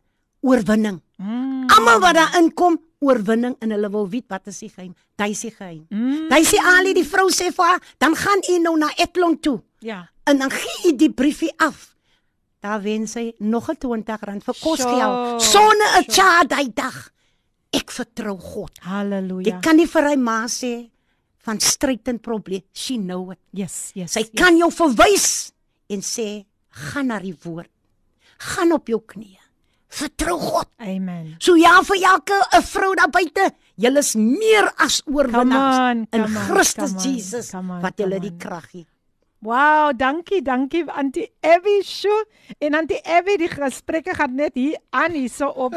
oorwinning. Mm. Almal wat daar inkom oorwinning en hulle wil weet wat is die geheim. Is die geheim. Mm. Daai sê Ali die vrou sê vir haar, dan gaan u nou na Etlon toe Ja. en dan gee u die briefie af. Daar wen sy nog 'n 20 rand vir kosgeld. Sonne 'n cha daai dag. Ek vertrou God. Halleluja. Ek kan nie vir hy ma sê van stryd en probleem. She know it. Yes, yes. Sy yes. kan jou verwys en sê gaan na die woord. Gaan op jou knieë. Vertrou God. Amen. So ja vir elke 'n vrou daar buite, julle is meer as oorwinnaars on, in on, Christus on, Jesus come on, wat julle die on. krag gee. Wow, dankie, dankie Auntie Abby sjo. En Auntie Abby, die gesprekke gaan net hier aan hierso op.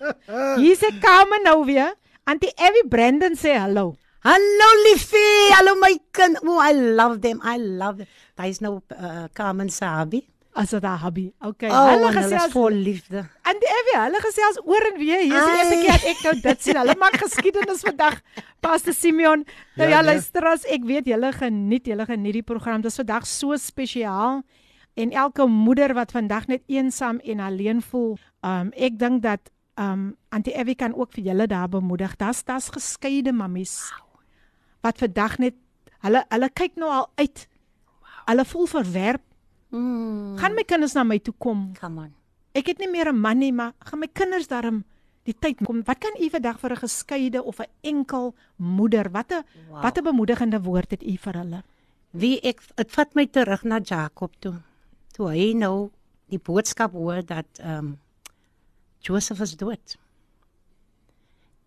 Hier sê Carmen nou weer. Auntie Abby Brandon sê hallo. Hallo liefie, hallo my kind. Oh, I love them. I love them. Daai is nou uh, Carmen Sabi. As dit haar hobby. Okay, Oh, hulle gesels vol liefde. En die Evie, hulle gesels oor en weer. Hier is die eerste keer ek nou dit sien. Hulle maak geskiedenis vandag. Pastor Simeon. Nou ja, Ja, ja nee. luister as ek weet julle geniet, julle geniet die program. Dit is vandag so spesiaal. En elke moeder wat vandag net eensaam en alleen voel, um ek dink dat um Auntie Evie kan ook vir julle daar bemoedig. Das das geskeide mammies wat vandag net hulle hulle kyk nou al uit. Hulle voel verwerp. Mm, Gaan my kinders na my toe kom? come on. Ek het nie meer 'n man nie, maar gaan my kinders darm die tyd kom. Wat kan u vandag vir 'n geskeide of 'n enkel moeder? Wat 'n wow. wat 'n bemoedigende woord het u vir hulle? Wie ek dit vat my terug na Jakob toe. Toe hy nou die boodskap hoor dat ehm um, Joseph is dood.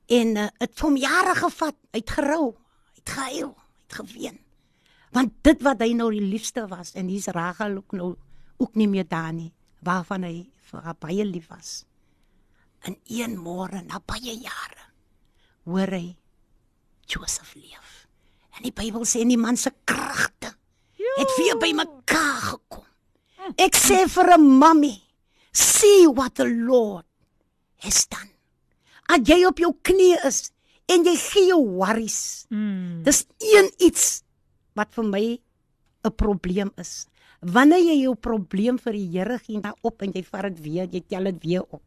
En uh, het vir hom jare gevat, hy het gerou, hy het gehuil, hy het geween. Want dit wat hy nou die liefste was en hier's Rachel ook nou ook nie meer daar nie, waarvan hy vir haar baie lief was. In een môre na baie jare hoor hy Joseph leef. En die Bybel sê die man se kragte het weer by mekaar gekom. Ek sê vir 'n mammie, see what the Lord has done. As jy op jou knie is en jy gee jou worries. Mm. Dis een iets wat vir my 'n probleem is. Wanneer jy jou probleem vir die Here gee daar op en jy vat dit weer, jy tel dit weer op.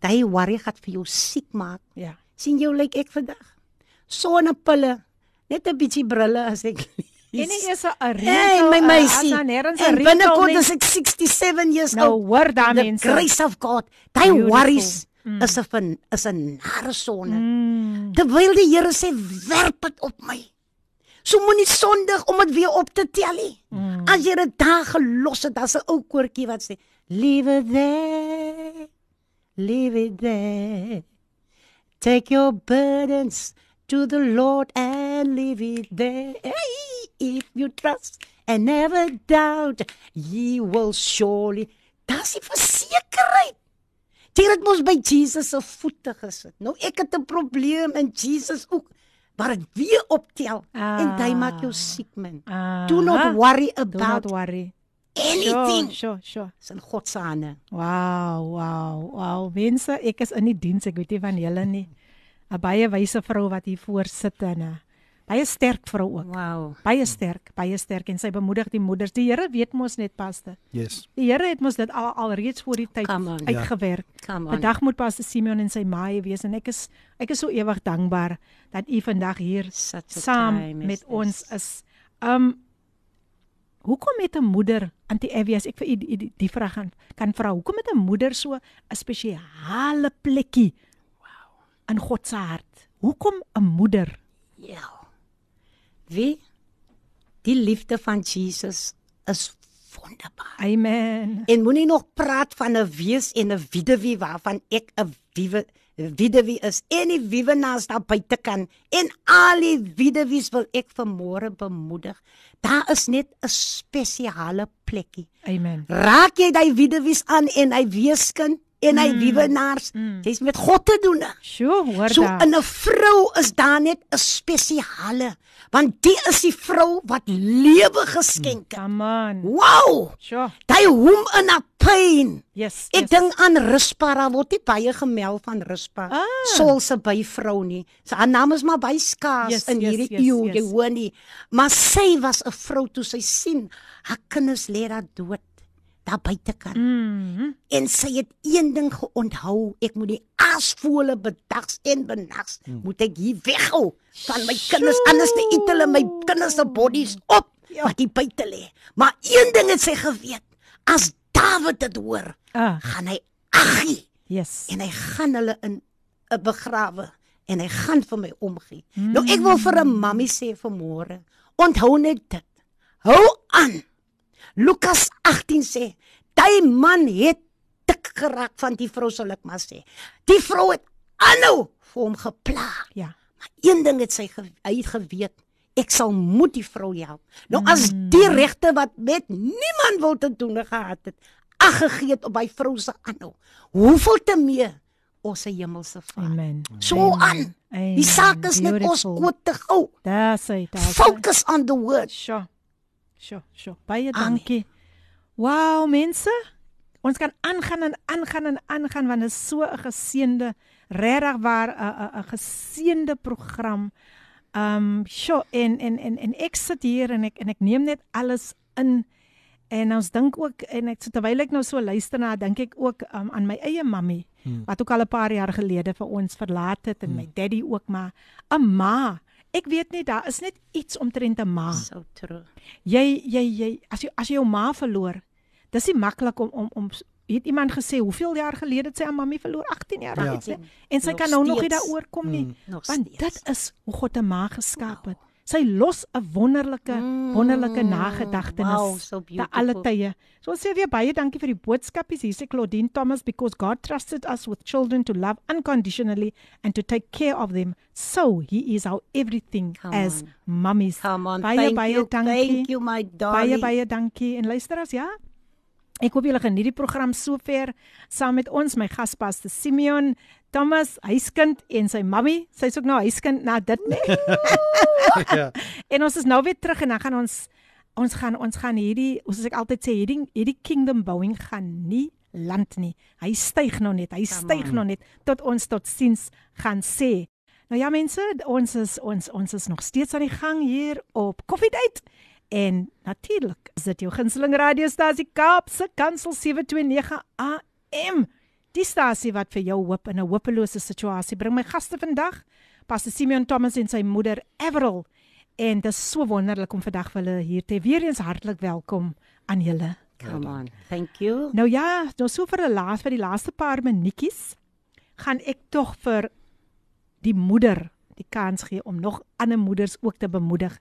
Daai worry gaan vir jou siek maak. Ja. sien jou lyk ek vandag. Sonnepille, net 'n bietjie brille as ek En nie eers 'n Hey, reël, my uh, meisie. 'n En binnekort nie. is ek 67 years Nou old. hoor daar The mense. grace of God. Daai worries Mm. is 'n is 'n nare sonde. Mm. Terwyl die Here sê werp dit op my. So moenie sondig om dit weer op te tel nie. Mm. As jy dit daar gelos het, daar's 'n ou koortjie wat sê, "Leave it there. Leave it there. Take your burdens to the Lord and leave it there. Hey, if you trust and never doubt, ye will surely." Dis die versekerheid. Jy het mos by Jesus se voete gesit. Nou ek het 'n probleem en Jesus ook. Maar dit weer optel ah. en hy maak jou siek man. Ah. Do not worry Do not about worry. anything. Sure, sure, sure. Dis in God se hande. Wow, wow, wow. Mense, ek is in die diens, ek weet nie van julle nie. 'n Baie wyse vrou wat hier voor sit en 'n baie sterk vrou ook. Wow. Baie sterk, baie sterk en sy bemoedig die moeders. Die Here weet mos net paste. Yes. Die Here het mos dit al alreeds voor die tyd Come on. uitgewerk. Come on. Vandag moet Pastor Simeon en sy maaie wees en ek is ek is so ewig dankbaar dat u vandag hier saam is met this. ons is. Um hoekom het 'n moeder Auntie Evie as ek vir u die, die, die vraag kan kan vra, hoekom het 'n moeder so 'n spesiale plekkie? Wow. In God se hart. Hoekom 'n moeder? Ja. Wie die liefde van Jesus is wonderbaar. Amen. En moenie nog praat van 'n wees en 'n weduwee waarvan ek 'n wiewe weduwee is en die wiewenaars daar buite kan en al die weduwees wil ek vanmôre bemoedig. Daar is net 'n spesiale plekkie. Amen. Raak jy daai weduwees aan en hy weeskind en hy wiewenaars, mm. dis met God te doen. Sjoe, hoor So daar. in 'n vrou is daar net 'n spesiale, want die is die vrou wat lewe geskenk het. Come on. Wow! Sjoe. Daai hom in 'n pyn. Yes. Ek yes. dink aan Rispa, daar word nie baie gemeld van Rispa. Ah. Sol se byvrou nie. Sy haar naam is maar baie skaars Yes, in yes, hierdie yes, eeu, yes. jy hoor nie. Maar sy was 'n vrou toe sy sien haar kinders lê daar dood daar buite kan. Mhm. En sy het een ding geonthou, ek moet die aasvole bedags en benags Hmm. moet ek hier weghou van my kinders anders te eet hulle my kinders se bodies op Ja. wat hier buite lê. Maar een ding het sy geweet, as Dawid dit hoor, Ah, gaan hy aggie yes. en hy gaan hulle in 'n begrawe en hy gaan vir my omgee. Mm. Nou ek wil vir 'n mammie sê vanmôre, onthou net dit. Hou aan. Lukas 18 sê, daai man het dik geraak van die vrou sal ek maar sê. Die vrou het aanhou vir hom gepla. Ja. Maar een ding het sy ge hy het geweet, ek sal moet die vrou help. Nou as die regte wat met niemand wil te doen gehad het, ag gegee het op by vrou se aanhou. Hoeveel te meer ons se hemelse Vader. Amen. So aan. Amen. Die saak is net ons koot te gou. Daar sê dit. Focus on the word. Sjoe. Sjoe, sjoe. Baie dankie. Wow, mense. Ons kan aangaan en aangaan en aangaan want dit is so 'n geseënde regtig waar 'n 'n geseënde program. Um sjo en en en en ek sit hier en ek en ek neem net alles in en ons dink ook en ek terwyl ek nou so luister na dink ek ook um, aan my eie mammie hmm. wat ook al 'n paar jaar gelede vir ons verlaat het en hmm. my daddy ook maar 'n ma Ek weet nie daar is net iets omtrent 'n ma. So true. Jy jy jy as jy as jy jou ma verloor, dis nie maklik om om om het iemand gesê hoeveel jaar gelede het sy aan mami verloor 18 jaar Ja. ja. en sy Nog kan nou nog nie steeds. daaroor kom nie Mm. Nog want steeds. dit is hoe God 'n ma geskaap het sy los 'n wonderlike Mm. wonderlike nagedagtenis Wow, so te alle tye so ons sê weer baie dankie vir die boodskapies hier sê Claudine Thomas because God trusted us with children to love unconditionally and to take care of them so he is our everything Come as on. mummies Come on. baie thank baie you. dankie Thank you my Baie darling. baie dankie en luisteraars ja. Ek hoop julle geniet die program sover. Saam met ons my gaspaste Simeon Thomas huiskind en sy mammy. Sy's ook nou huiskind na dit nee. ja. en ons is nou weer terug en dan gaan ons ons gaan ons gaan hierdie soos ek altyd sê hierdie hierdie kingdom bouing gaan nie land nie. Hy styg nog net hy styg nog net tot ons tot siens gaan sê. Nou ja mense ons is ons ons is nog steeds aan die gang hier op Coffee Date En natuurlik is dit jou gunsteling radiostasie Kaapse Kansel 729 AM. Die stasie wat vir jou hoop in 'n hopelose situasie bring. My gaste vandag, Pastor Simeon Thomas en sy moeder Avril. En dit is so wonderlik om vandag vir hulle hier te weer eens hartlik welkom aan julle. Come on. Thank you. Nou ja, nou so vir 'n laas vir die laaste paar minuutjies gaan ek tog vir die moeder die kans gee om nog ander moeders ook te bemoedig.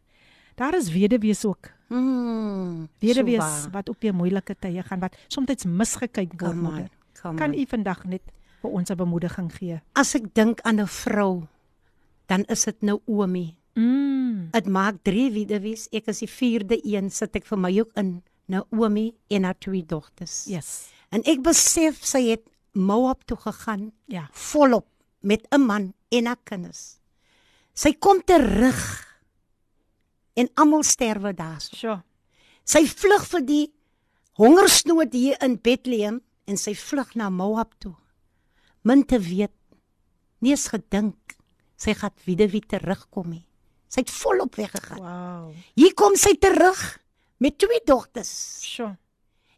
Daar is weduwees ook Mm, Weduwees so waar. wat ook deur moeilike tye gaan wat soms misgekyk word Come on. moeder. Come Kan on. u vandag net vir ons 'n bemoediging gee? As ek dink aan 'n vrou, dan is dit Naomi. Mm. Dit maak 3 weduwees. Ek is die 4de een, sit ek vir my ook in Naomi en haar twee dogters. Yes. En ek besef sy het Moab toe gegaan Ja. volop met 'n man en haar kinders. Sy kom terug en almal sterwe daarso. Sjoe. Sy vlug vir die hongersnood hier in Bethlehem en sy vlug na Moab toe. Min te weet, nie eens gedink sy gaan weer terugkom nie. Sy het volop weggegaan. Wow. Hier kom sy terug met twee dogters. Sjoe.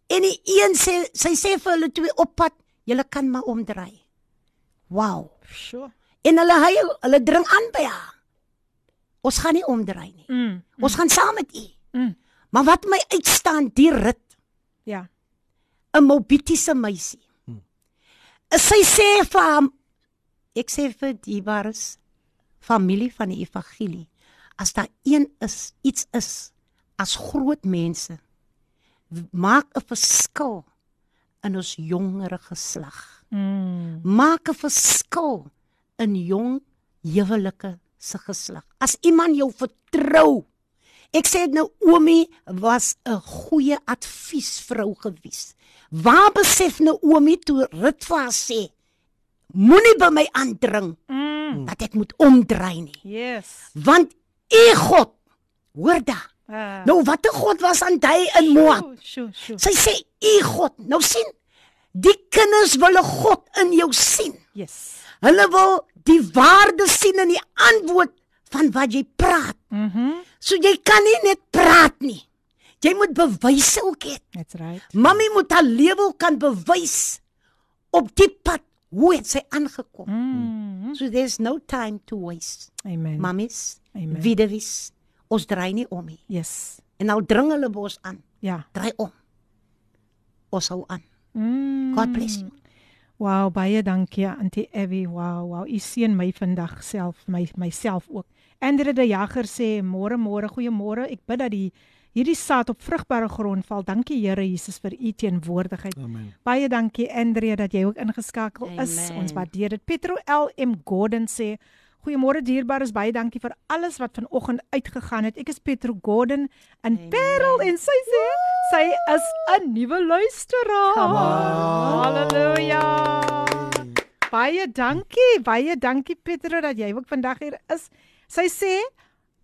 En die een sê sy sê vir hulle twee op pad, julle kan maar omdraai. Wow. Sjoe. En hulle huil, hulle dring aan by haar. Ons gaan nie omdraai nie. Mm. Ons gaan saam met u. Mm. Maar wat my uitstaan, die rit Ja. 'n Mobitiese meisie. Hmm. Sy sê vir hom ek sê vir die bares familie van die evangelie as daar een is iets is as groot mense maak 'n verskil in ons jongere geslag. Mm. Maak 'n verskil in jong huwelike se geslag. As iemand jou vertrou Ek sê nou Omi was 'n goeie adviesvrou gewees. Waar besef nou Omi toe Rut vir haar sê moenie by my aandring Mm. dat ek moet omdraai nie. Yes. Want U God, hoor da. Uh, Nou watter God was aan hy in Moab? Sjoe, sjoe. Sy sê U God. Nou sien, die kinders wil 'n God in jou sien. Yes. Hulle wil die waarde sien in die antwoord van wat jy praat. Mhm. So jy kan nie net praat nie. Jy moet bewyse ook hê. That's right. Mami moet haar lewe kan bewys op die pad hoe het sy aangekom. Mm. So there's no time to waste. Amen. Mamies, Amen. widewies, ons draai nie om nie. Yes. En nou dring hulle bos aan. Ja. Draai om. Ons hou aan. Mm. God bless you. Wow, baie dankie Auntie Evie. Wow, wow. U seën my vandag self, my myself ook. Andre de Jager sê môre môre, goeiemôre. Ek bid dat die hierdie saad op vrugbare grond val. Dankie Here Jesus vir u teenwoordigheid. Amen. Baie dankie Andre dat jy ook ingeskakel is. Amen. Ons waardeer dit. Petro LM Gordon sê Goeiemôre dierbares, baie dankie vir alles wat vanoggend uitgegaan het. Ek is Petro Gordon in Parel en sy sê sy is 'n nuwe luisteraar. Halleluja. Baie dankie, baie dankie Petro dat jy ook vandag hier is. Sy sê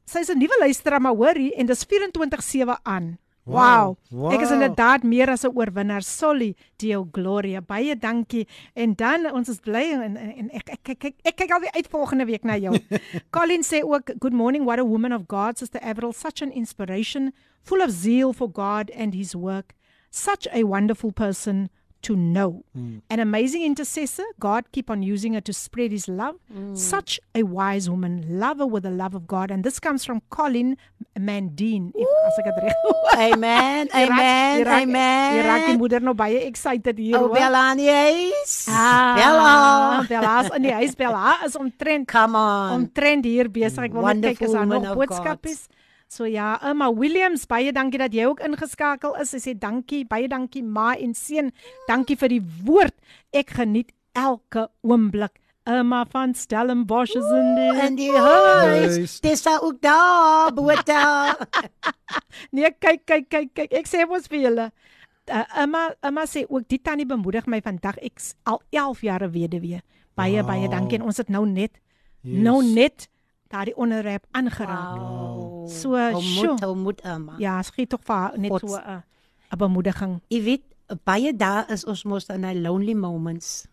sy's 'n nuwe luisteraar maar hoor hier en dis 24/7 aan. Wow. Wow. Ek is inderdaad meer as 'n oorwinnaar. Soli Deo Gloria. Baie dankie. En dan ons is bly en, en, en ek ek kyk ek, ek kyk alweer uit volgende week na jou. Colin sê ook good morning what a woman of God sister Avril such an inspiration full of zeal for God and his work. Such a wonderful person to know. Mm. An amazing intercessor. God keep on using her to spread his love. Mm. Such a wise woman. Love her with the love of God. And this comes from Colin Mandine. If, as ek dit reg Amen. Amen. Amen. Jy raak die moeder nou baie excited hier Oh. Bella in die huis. Ah, Bella. Bella is in die huis Bella is omtrent Come on. omtrent hier besig. Ek wil net kyk as daar Wonderful nog boodskap God. So ja, Emma Williams, baie dankie dat jy ook ingeskakel is. Sy sê dankie, baie dankie ma en seun. Dankie vir die woord. Ek geniet elke oomblik. Emma van Stellenbosch is in die In die huis. Dis ook daar, Boeta. Nee, kyk, kyk, kyk, kyk. Ek sê mos vir julle. Uh, Emma Emma sê ook die tannie bemoedig my vandag. Ek's al 11 jaar weduwee. Baie wow. baie dankie en ons het nou net yes. Yes. nou net daardie onderwerp aangeraak. Wow. So, Hou moet, hou moet, Emma. Ja, skiet tog vir net God. so 'n 'n bemoediging. Jy weet, baie dae is ons mos in 'n lonely moments.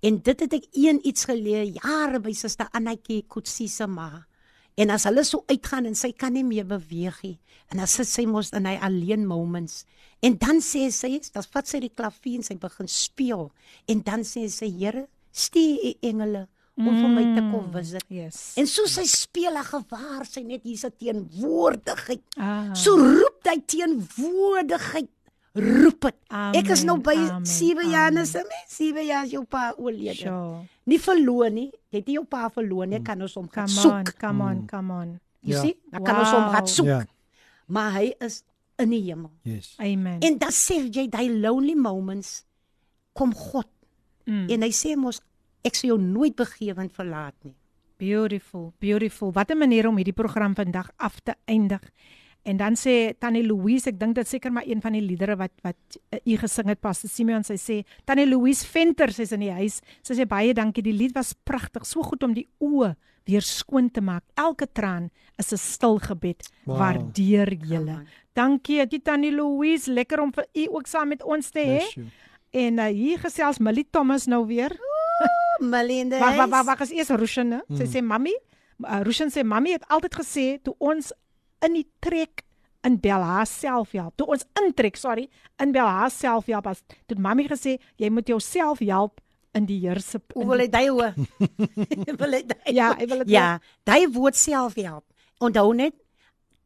En dit het ek een iets geleer jare by suster Annetjie Kutsi se ma. En as hulle so uitgaan en sy kan nie meer beweeg nie, en dan sit sy mos in hy alleen moments. En dan sê sy, dan vat sy die klavier en sy begin speel. En dan sê sy, Here, stuur u engele om vir my te kom visit. Yes. En so sy speel en gewaar sy net hier se teenwoordigheid. Ah. So roep hy teenwoordigheid. Roep dit. Ek is nou by Amen, 7 jaar en se mens 7 jaar jou pa oorlede. Sure. Nie verloor nie. Jy het nie jou pa verloor nie, kan ons hom gaan Come on, soek. come on, come on. Jy Ja. sien? Dan kan ons hom gaan Wow. soek. Ja. Maar hy is in die hemel. Yes. Amen. En dan sê jy daai lonely moments kom God. Mm. En hy sê mos ek sal jou nooit begewend verlaat nie. Beautiful, beautiful. Wat 'n manier om hierdie program vandag af te eindig. En dan sê Tannie Louise, ek dink dit seker maar een van die liedere wat wat uh, u gesing het Pastor Simeon, sy sê Tannie Louise Venter, sy's in die huis. Sy sê baie dankie, die lied was pragtig, so goed om die oë weer skoon te maak. Elke traan is 'n stil gebed. Wow. Waardeer julle. Dankie, dit Tannie Louise, lekker om vir u ook saam met ons te hê. En uh, hier gesels Millie Thomas nou weer. Melinda. Wag wag wag, wag, is eers Rushan, né? Sy sê mammy, uh, Rushan sê mammy het altyd gesê toe ons in die trek in Belha selfhelp. Toe ons intrek, sorry, in Belha selfhelp as toe mammy gesê jy moet jouself help in die Here se Hoe wil hy daai hoor? wil hy daai? Ja, hy wil dit Ja, daai woord self help. Onthou net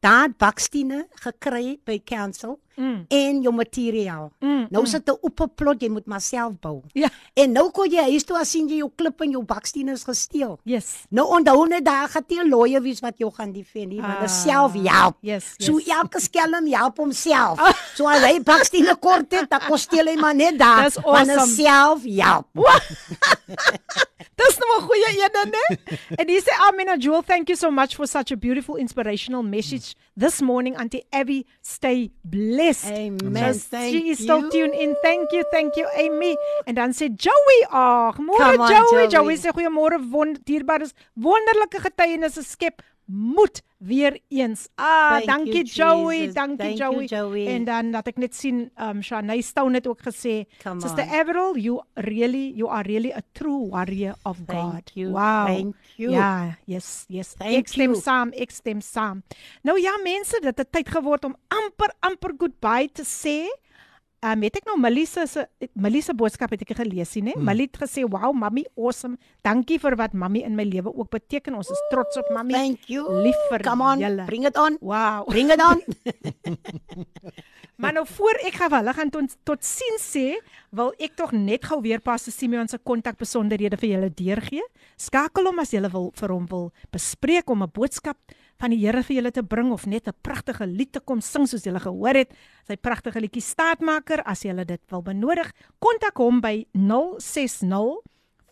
daad bakstene gekry by council Mm. en jou materiaal. Mm, nou sit 'n opperplot, jy moet maar self bou. Ja. En nou kom jy huis toe as sien jy jou klip en jou bakstene is gesteel. Yes. Nou onthou net daar gaan nie 'n lawyer wees wat jou gaan defend nie, want dit is self help. Ah, Yes, So yes. elke skelm help homself. So as hy bakstene kort het, dan kos steel hy maar net daar. Dis Want dit awesome. self help. Dis nou 'n goeie een, né? En hier sê Amina Jewel, thank you so much for such a beautiful inspirational message this morning Auntie Abby. Stay blessed. Amen. Just, Thank she is still you. tuned in. Thank you, thank you Amy. En dan sê Joey, ag, môre Joey. Joey. Joey sê goeiemôre, won dierbares wonderlike getuienisse skep moed weer eens. Ah, Thank dankie you, Joey, Jesus. dankie Thank you, Joey. Joey. En dan dat ek net sien um Shanay Stone het ook gesê, Come Sister on. Avril, you really you are really a true warrior of God. Thank you. Wow. Thank you. Ja, yes, yes. Thank ek stem you. saam, ek stem saam. Nou ja, mense, dit het tyd geword om amper amper goodbye te sê. Um, het ek nou Melissa se Melissa boodskap het ek gelees sien, hè? Mm. Melly het gesê, "Wow, mami, awesome. Dankie vir wat mami in my lewe ook beteken. Ons is trots op mami. Thank you. Lief vir Come on, julle." bring it on. Wow. Bring it on. Maar nou voor ek gaan hulle gaan tot tot sien sê, wil ek tog net gou weer Pastor Simeon se kontakbesonderhede vir julle deurgee. Skakel hom as jy wil vir hom wil bespreek om 'n boodskap van die Here vir julle te bring of net 'n pragtige lied te kom sing soos julle gehoor het. Sy pragtige liedjie Staatmaker as jy dit wil benodig, kontak hom by 060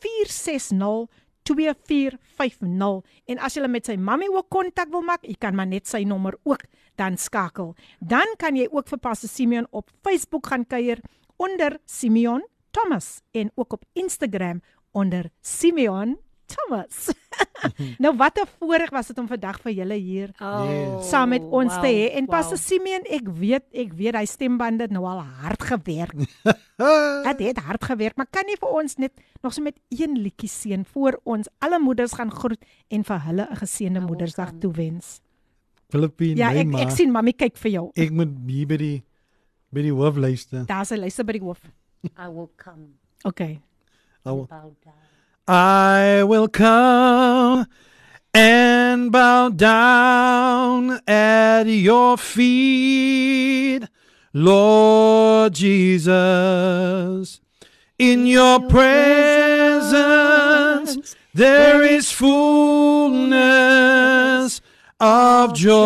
460 2450 en as jy met sy mammy ook kontak wil maak, jy kan maar net sy nommer ook dan skakel. Dan kan jy ook vir Pastor Simeon op Facebook gaan kuier onder Simeon Thomas en ook op Instagram onder Simeon Thomas. nou wat 'n voorreg was dit om vandag vir julle hier Oh, saam met ons wow, te hê. En wow. Pastor Simeon, ek weet, ek weet hy stembande het nou al hard gewerk. Dit het hard gewerk, maar kan nie vir ons net nog so met een liedjie seën voor ons alle moeders gaan groet en vir hulle 'n geseënde Moedersdag toewens. Filippine, Ja, nee, ek ek sien mami kyk vir jou. ek moet hier by die by die hoof luister. Daar's 'n luister by die hoof. I will come Okay. I will, bow down. I will come and bow down at your feet, Lord Jesus. In your presence there is fullness of joy.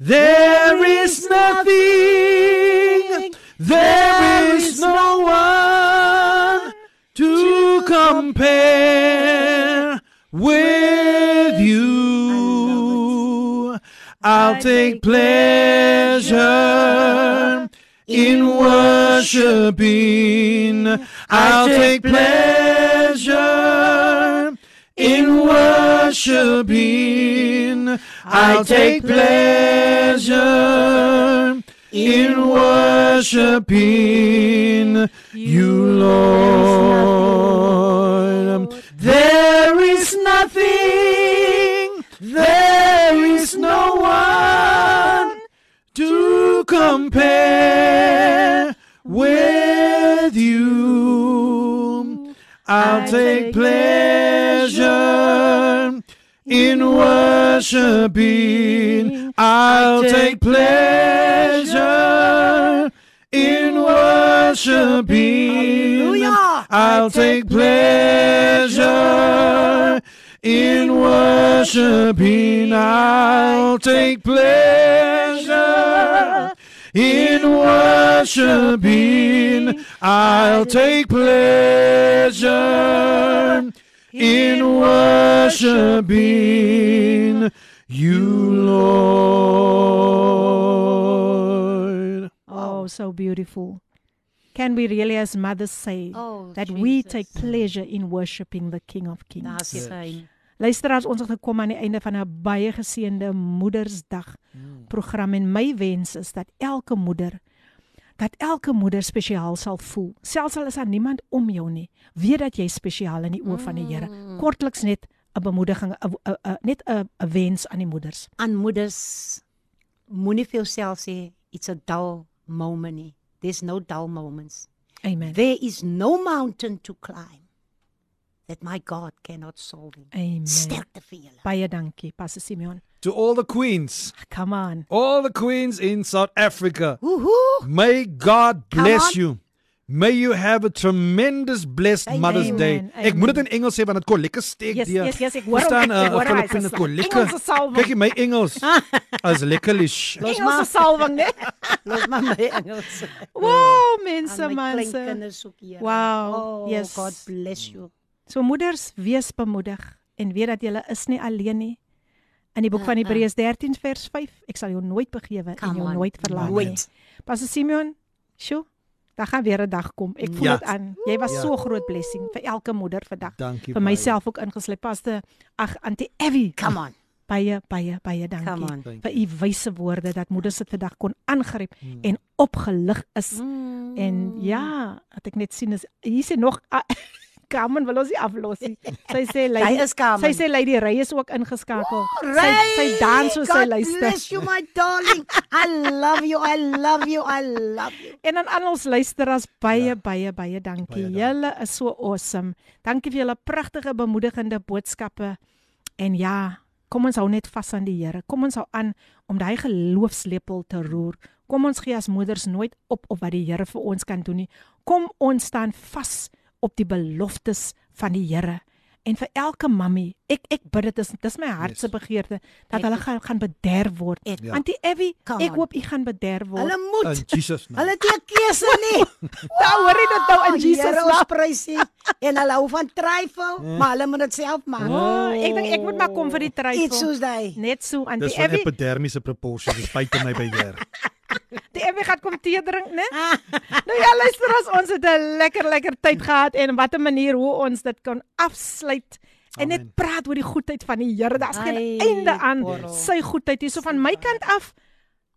There is nothing, compare with you. I'll take pleasure in worshiping. I'll take pleasure in worshiping. I'll take pleasure in worshiping you, Lord. There is nothing, there is no one to compare with you. I'll take pleasure in worshiping. I'll take pleasure worshiping. Hallelujah. I'll take pleasure in worshiping. I'll take pleasure in worshiping. I'll take pleasure in worshiping you, Lord. Oh, so beautiful. Can we really as mothers say Oh, that we Jesus. take pleasure in worshiping the King of Kings? Daar's die geheim. Luisteraars, ons het gekom aan die einde van 'n baie geseënde Moedersdag program en my wens is dat elke moeder dat elke moeder spesiaal sal voel. Selfs al is daar niemand om jou nie, weet dat jy spesiaal in die oë van die Here. Kortliks net 'n bemoediging, 'n- 'n- 'n- net 'n 'n wens aan die moeders. Aan moeders moenie vir jouself sê it's a dull moment nie. There's no dull moments. Amen. There is no mountain to climb that my God cannot solve. Amen. Sterkte vir julle. Baie dankie, Pastor Simeon. To all the queens, Come on. all the queens in South Africa, Woohoo! may God bless you. May you have a tremendous blessed Amen. Mother's Day. Amen. Ek moet dit in Engels sê want dit kon lekker steek Yes, deur. yes, yes, ek hoor hoor hy Filippine, is dit kon lekker. Kykie my Engels as lekkerlish. Los maar, salwing, né? los maar my Engels. Wow, mense, mense. Wow, Oh, yes. God bless you. So moeders, wees bemoedig en weet dat jy is nie alleen nie. In die boek van Hebreërs 13 vers 5, ek sal jou nooit begewe en Come jou on. nooit verlaat nie. Pastor Simeon, sjoe, daar gaan weer 'n dag kom. Ek voel Ja. dit aan. Jy was Ja. so groot blessing vir elke moeder vandag. Dankie. Vir myself ook ingesluit. Pastor, ag Auntie Evie, Come on. baie baie baie dankie vir u wyse woorde dat moeders dit vandag kon aangryp en opgelig is. Mm. En ja, wat ek net sien is hier is nog Carmen wil ons nie aflos nie. Sy sê Hy Lady is Carmen. Sy sê Lady Ray is ook ingeskakel. sy Ray, sy dans soos sy luister. bless you my darling. I love you. I love you. I love you. En aan al ons luisteraars baie baie baie dankie. Baie dankie. Julle is so awesome. Dankie vir julle pragtige bemoedigende boodskappe. En ja, kom ons hou net vas aan die Here. Kom ons hou aan om daai geloofslepel te roer. Kom ons gee as moeders nooit op op wat die Here vir ons kan doen nie. Kom ons staan vas op die beloftes van die Here. En vir elke mammie, ek ek bid dit is dis my hart se Yes. begeerte dat hulle gaan gaan bederf word. Ek- Ja. Auntie Evie, ek hoop u gaan bederf word. Hulle In moet. Jesus naam. Hulle het nie keuse nie. Nou hoor jy dit nou in Jesus naam. ons prys U. en hulle hou van trifle, maar hulle moet dit self maak. Oh, ek dink ek moet maar kom vir die Iets tryfel. soos daai. Net so aan Dis die Evie. epidermiese proportions, dis buite my beheer. Die Evie gaan kom tee drink, né? nou ja, luister as ons het 'n lekker lekker tyd gehad en wat 'n manier hoe ons dit kan afsluit. En net Amen. praat oor die goedheid van die Here. Daar's geen einde aan Borrel. sy goedheid. Hierso van my kant af.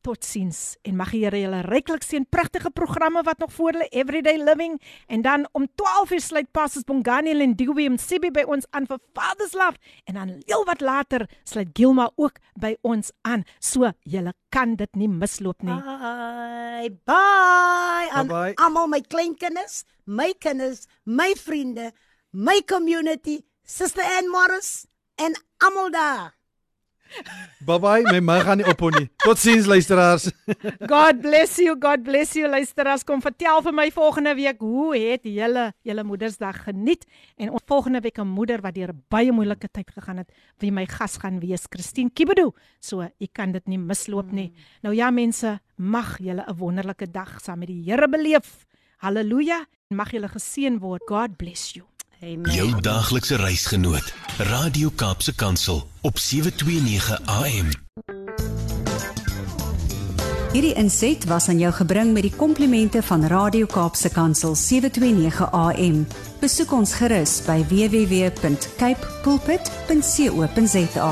Totsiens en mag die Here julle ryklik seën. Pragtige programme wat nog voor lê, Everyday Living en dan om 12 uur sluit Pastors Bongani en Dewey en Sibi by ons aan vir Father's Love en dan heel wat later sluit Gilma ook by ons aan. So julle kan dit nie misloop nie. Bye bye aan almal my kleinkinders, my kinders, my vriende, my community, Suster Ann Morris en almal daar. Bye bye, my mag gaan nie ophou nie. Totsiens luisteraars. God bless you, God bless you luisteraars. Kom vertel vir my volgende week hoe het julle julle Moedersdag geniet en ons volgende week 'n moeder wat deur 'n baie moeilike tyd gegaan het, wie my gas gaan wees, Christine Kibedo. So, jy kan dit nie misloop nie. Nou ja mense, mag julle 'n wonderlike dag saam met die Here beleef. Halleluja. Mag julle geseën word. God bless you. Amen. Jou daaglikse reisgenoot. Radio Kaapse Kansel op 729 AM. Hierdie inset was aan jou gebring met die komplimente van Radio Kaapse Kansel 729 AM. Besoek ons gerus by www.cape pulpit.co.za.